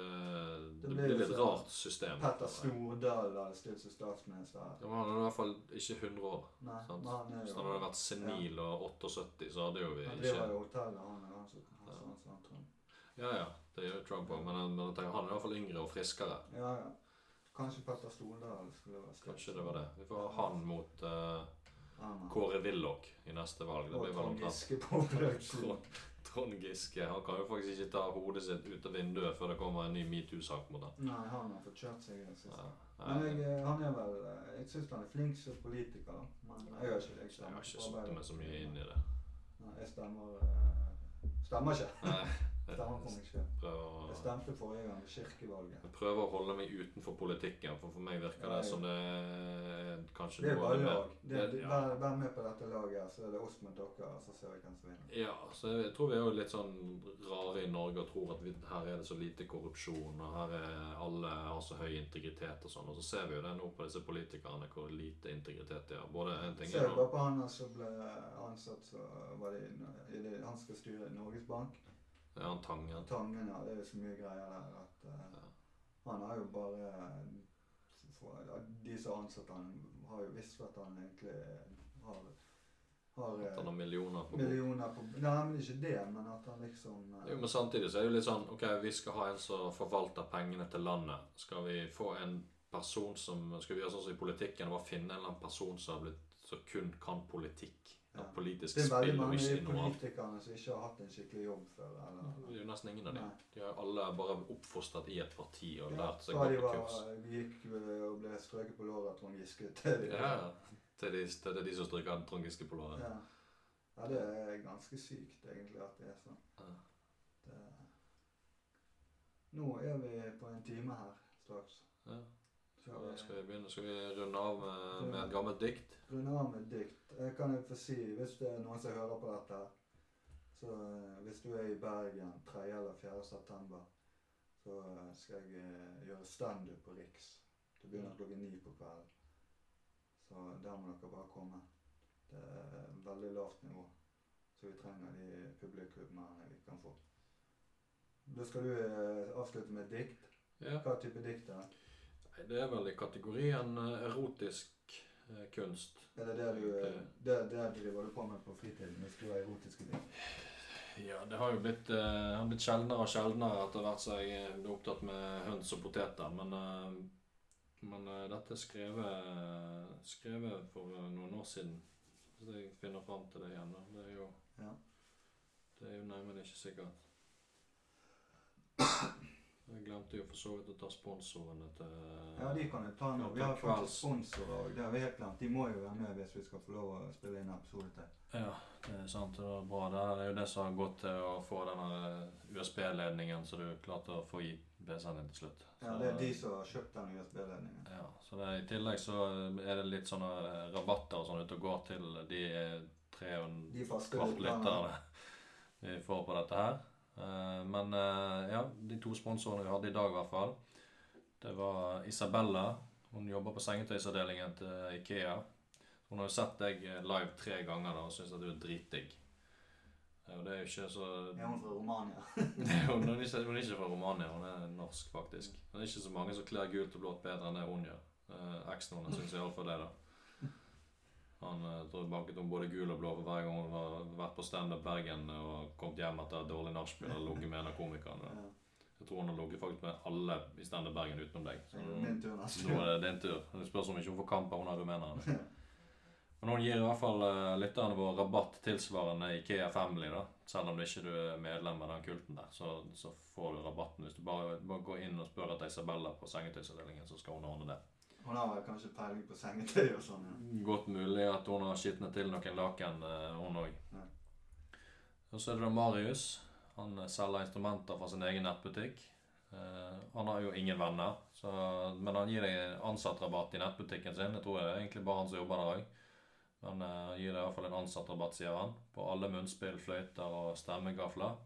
Det, blir blir litt sånn rart system. Petter Stordal var stilt som statsminister. Ja, men han er i hvert fall ikke 100 år. Nei, Sant? han er Hvis jo han hadde vært senil og 78, så hadde jo vi Han ikke driver jo hotellet, han er han han han som han tror. Ja, ja, det gjør Trump òg, men, men tenker, han er i hvert fall yngre og friskere. Ja, ja. Kanskje Petter Stordal skulle være Kanskje det var det. Vi får ha han mot eh, Kåre Willoch i neste valg. Det blir vel omtrent. Trond, Giske. Han kan jo faktisk ikke ta hodet sitt ut av vinduet før det kommer en ny metoo-sak mot ham. Nei, han har fått kjørt seg i det siste. Ja. Men Jeg, jeg, han er vel eh, Jeg syns han er flink som politiker. Men jeg har ikke jeg jeg har ikke satt meg så mye inn i det. Nei, jeg stemmer eh, Stemmer ikke. Nei, Stemmer på meg sjøl. Jeg stemte forrige gang ved kirkevalget. jeg prøver å holde meg utenfor politikken, for for meg virker det som det er kanskje Det er bare lag. Det, det- ja. vær, med på dette laget, så er det oss mot dere, så ser vi hvem som vinner. Ja, så jeg tror vi er jo litt sånn rare i Norge og tror at vi, her er det så lite korrupsjon, og her er alle har så høy integritet og sånn. Og så ser vi jo det nå på disse politikerne, hvor lite integritet de har. Både en ting Ser er du bare på han som ble ansatt så var det, i det, Han skal styre Norges Bank. Ja, han Tangen. Tangen, ja. Det er jo så mye greier der at uh, han har jo bare for, ja, De som har ansatt han, har jo visst at han egentlig har, har At han har eh, millioner på bok. millioner på Nei, men ikke det, men at han liksom eh, Jo, men samtidig så er det jo litt sånn Ok, vi skal ha en som forvalter pengene til landet. Skal vi få en person som Skal vi gjøre sånn som i politikken, bare finne en eller annen person som har blitt som kun kan politikk? Ja. politisk spill. Det er veldig mange politikerne som ikke har hatt en skikkelig jobb før. Eller, Det er jo nesten ingen av dem. De har alle bare oppfostret i et parti og Ja, lært seg å de gå på var, kurs. vi gikk og ble strøket på låret av Trond Giske til de Ja, til de, til de som stryker Trond Giske på låret. Ja. ja, det er ganske sykt egentlig at det er sånn. Ja. Det... Nå er vi på en time her straks. Ja. Skal Så vi skal vi begynne, skal vi runde av med, med et gammelt dikt? runde av med et dikt? Jeg kan jo få si, hvis det er noen som hører på dette så eh, hvis du er i Bergen 3. eller 4. september, så eh, skal jeg eh, gjøre standup på Riks. Det begynner klokken ni på kvelden. Så der må dere bare komme. Det er veldig lavt nivå. Så vi trenger de publikummerne vi kan få. Da skal du eh, avslutte med et dikt. Ja. Hva type dikt er det? Det er vel i kategorien eh, erotisk eh, kunst. Er det det du eh, det, det driver du på med på fritiden Med skrive erotiske ting? Ja, det har jo blitt, eh, blitt sjeldnere og sjeldnere etter hvert som jeg ble opptatt med høns og poteter. Men, eh, men eh, dette er skrevet, skrevet for noen år siden. Hvis jeg finner fram til det igjen. Det er jo, Ja. det er jo nærmere ikke sikkert. Jeg glemte jo for så vidt å ta sponsorene til Ja, de kan jeg ta nå. Vi har faktisk sponsorer òg. Det har vi helt glemt. De må jo være med hvis vi skal få lov å spille inn episode til. Ja, det er sant. Det var bra. Det er jo det som har gått til å få denne USB-ledningen så du klarte å få i PC-en din til slutt. Ja, Det er de som har kjøpt den USB-ledningen. Ja, så det, I tillegg så er det litt sånne rabatter og sånn ute og går til de tre og en kvart lytterne vi får på dette her. Eh, Men eh, ja, de to sponsorene vi hadde i dag i hvert fall, det var Isabella. Hun jobber på sengetøysavdelingen til Ikea. Hun har jo sett deg live tre ganger da, og syns at du er dritdigg. Eh, Og det er jo ikke så Er hun fra Romania? hun, er ikke, hun er ikke fra Romania, hun er norsk faktisk. Det er ikke så mange som kler gult og blått bedre enn det hun gjør. Eh, Eksen hennes syns iallfall det, da. Han tror jeg banket om både gul og blå for hver gang hun har vært på Standup Bergen og kommet hjem etter et dårlig nachspiel og ligget med en av komikerne. Jeg tror hun har ligget faktisk med alle i Standup Bergen utenom deg. Så min tur neste nå er det din tur. Det spørs om ikke hun får kamp av hun er rumeneren. Men hun gir i hvert fall uh, lytterne våre rabatt tilsvarende Ikea Family, da. Selv om du ikke er medlem av den kulten der, så, så får du rabatten. Hvis du bare, bare går inn og spør etter Isabella på sengetøysavdelingen, så skal hun ordne det. Hun har vel kanskje peiling på sengetøy og sånn. Ja. Godt mulig at hun har skitnet til noen laken, eh, hun òg. Ja. Og så er det da Marius. Han selger instrumenter fra sin egen nettbutikk. Uh, han har jo ingen venner, så, men han gir deg ansattrabatt i nettbutikken sin. Jeg tror det er egentlig bare han som jobber der òg. Men uh, gir deg i hvert fall en ansattrabatt, sier han, på alle munnspill, fløyter og stemmegafler.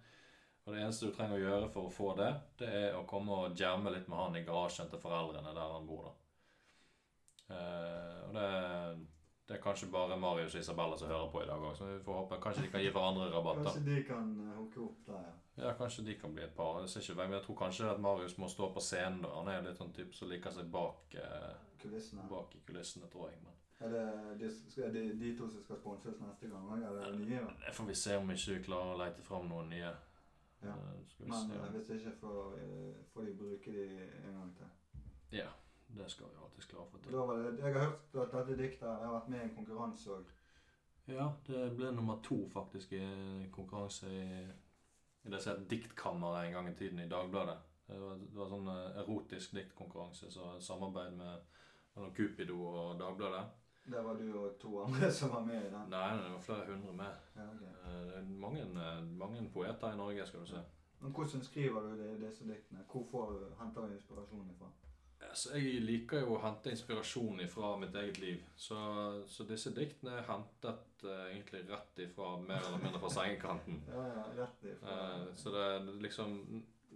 Og det eneste du trenger å gjøre for å få det, det er å komme og jamme litt med han i garasjen til foreldrene der han bor, da. Eh, og det kanskje bare Marius og Isabella som hører på i dag òg, så vi får håpe kanskje de kan gi hverandre rabatter. Kanskje de kan eh, hooke opp der, ja. Ja, kanskje de kan bli et par. Jeg ikke men jeg tror kanskje at Marius må stå på scenen. da. Han er jo litt sånn type som liker seg bak, eh, bak i kulissene, tror jeg. Men Er det de, de, to som skal sponses neste gang eller er det nye? da? det får vi se om ikke vi klarer å lete fram noen nye. Ja. Eh, Men eh, hvis ikke, får, eh, får de bruke de en gang til. Ja, det skal vi alltids klare å få til. Var det, jeg har hørt at dette diktet har vært med i en konkurranse òg. Ja, det ble nummer to faktisk i en konkurranse i, i det som het Diktkammeret en gang i tiden i Dagbladet. Det var, det var sånn eh, erotisk diktkonkurranse, så samarbeid med mellom Cupido og Dagbladet. Der var du og to andre som var med i den. Nei, det var flere hundre med. Ja, ok. Eh, Det er mange, mange poeter i Norge, skal du se. Men hvordan skriver du disse diktene? Hvor får, henter du inspirasjonen ifra? Altså, jeg liker jo å hente inspirasjon fra mitt eget liv. Så, så disse diktene er hentet uh, egentlig rett ifra, mer eller mindre fra sengekanten. Ja, ja, rett ifra. Uh, så det er liksom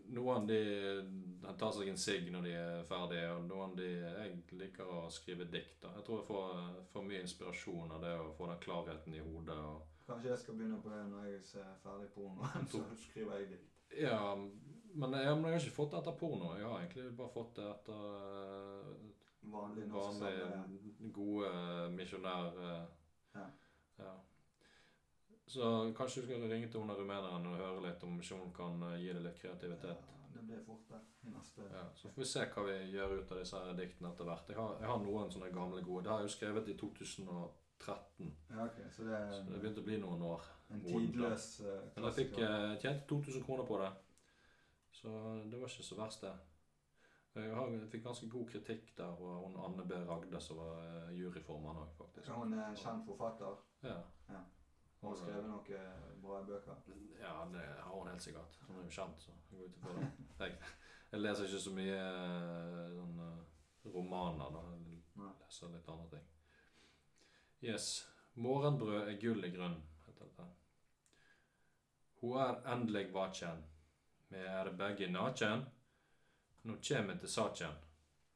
Noen de, de tar seg en sigg når de er ferdige, og noen de Jeg liker å skrive dikt. da. Jeg tror jeg får, får mye inspirasjon av det å få den klarheten i hodet. og Kanskje jeg skal begynne på det når jeg ser ferdig pornoen, så skriver jeg dikt. Ja, men jeg, men jeg har ikke fått det etter porno. Jeg har egentlig bare fått det etter uh, Vanlig vanlig, gode misjonær... Uh, Ja. ja. Så kanskje du skal ringe til hun rumeneren og høre litt om ikke hun kan eh, gi deg litt kreativitet. Ja, det blir fort det i neste Ja, så får vi se hva vi gjør ut av disse diktene etter hvert. Jeg har, jeg har noen sånne gamle gode. Det har jeg jo skrevet i 2013, Ja, ok, så det er så det begynte å bli noen år. en tidløs uh, Men jeg fikk eh, tjente 2000 kroner på det, så det var ikke så verst, det. Jeg, fikk ganske god kritikk der, og hun Anne B. Ragde som var eh, juryformann òg, faktisk. Hun er kjent forfatter. Ja. Ja. Hun har skrevet noen bra bøker. Ja, det har hun helt sikkert. Hun er jo kjent, så jeg går ut ifra det. Jeg, jeg leser ikke så mye eh, sånn, eh, romaner, da. Jeg leser litt andre ting. Yes. 'Morgenbrød er gull i grunn', heter dette. Hun er endelig vaken. Vi er begge naken. Nå kjem eg til saken,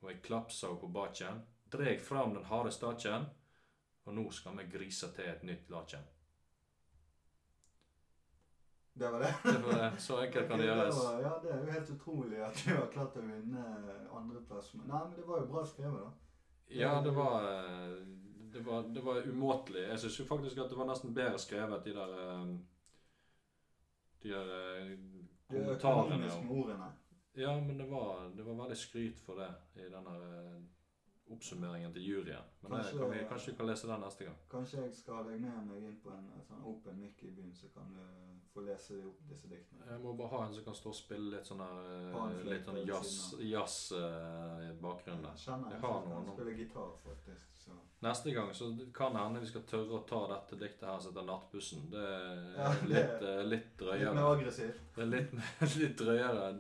og jeg klapsa henne på baken. Dreg fram den harde staken, og nå skal vi grise til et nytt laken. Det var det? Det var det. Så enkelt kan det gjøres. var- Ja, det er jo helt utrolig at du har klart å vinne andreplass. Men, nei, men det var jo bra skrevet, da. Ja, det var eh, Det var, det var umåtelig. Jeg syns faktisk at det var nesten bedre skrevet, de der eh, De der eh, De kommentarene. Ja, men det var, det var veldig skryt for det i den der eh, oppsummeringen til juryen. Men det, Kanskje- kan vi, kanskje vi kan lese den neste gang. Kanskje jeg skal legge deg med meg inn på en eh, sånn open mic i byen, så kan du få lese opp disse diktene. Jeg må bare ha en som kan stå og spille litt sånn eh, Litt sånn jazz, siden eh, der. Kjenner Jeg jeg har noen kan nå. spille gitar, faktisk. Så. Neste gang så kan det hende vi skal tørre å ta dette diktet her som heter 'Nattbussen'. Det er Ja, det- litt, drøyere. litt Litt mer aggressivt. Det er litt, litt drøyere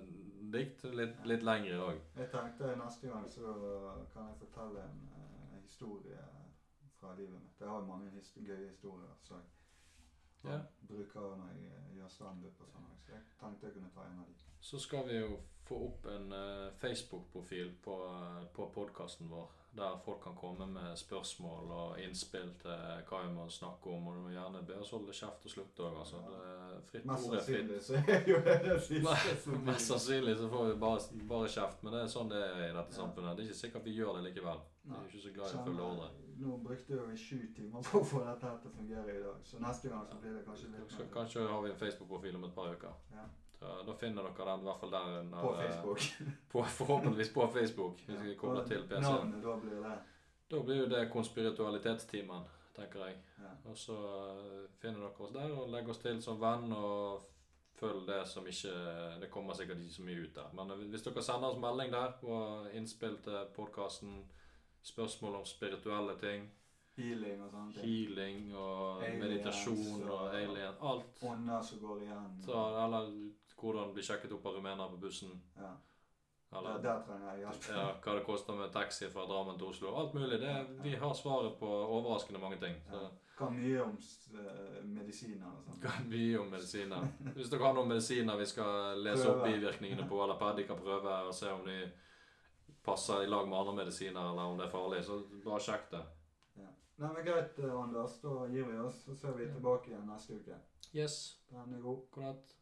dikt, litt, litt lengre òg. Jeg tenkte neste gang så kan jeg fortelle en en historie fra livet mitt. Jeg har mange his gøye historier som jeg Ja. bruker når jeg eh, gjør standup og sånn. Så jeg tenkte jeg kunne ta en av de. Så skal vi jo få opp en eh, Facebook-profil på, uh, på podkasten vår, der folk kan komme med spørsmål og innspill til hva vi må snakke om. Og du må gjerne be oss holde kjeft og slutte òg. Altså, det fritt Mest ord er fritt. sannsynlig så er jo det det siste Mest sannsynlig så får vi bare, bare kjeft, men det er sånn det er i dette samfunnet. Det er ikke sikkert vi gjør det likevel. Vi er ikke så glad i å følge ordre. Nå brukte vi sju timer på å få dette til å fungere i dag, så neste gang så blir det kanskje litt mer kanskje har vi en Facebook-profil om et par uker. Ja. Så da finner dere den i hvert fall der. når, på eh, Facebook. På, forhåpentligvis på Facebook. Hvis vi kobler til PC-en. Navnet da blir det Da blir jo det konspiritualitetstimen, tenker jeg. ja. Og så eh, finner dere oss der og legger oss til som venn og følg det som ikke Det kommer sikkert ikke så mye ut der. Men eh, hvis dere sender oss melding der og innspill til podkasten, spørsmål om spirituelle ting, Healing og sånne ting. healing og Aliens meditasjon og og- alien Alt. Ånder som går igjen. Så, eller hvordan bli sjekket opp av rumenere på bussen. ja. Eller der, der trenger jeg hjelp. ja, hva det koster med taxi fra Drammen til Oslo. Alt mulig. Det, vi har svaret på overraskende mange ting. Så Ja. Kan mye om uh, medisiner og sånt. kan mye om medisiner. Hvis dere har noen medisiner vi skal lese opp bivirkningene på, eller Paddy kan prøve og se om de passer i lag med andre medisiner, eller om det er farlig, så bare sjekk det. Nei, men Greit, eh, Anders. Da gir vi oss, så ser vi tilbake igjen neste uke. Yes. Den er god. God natt.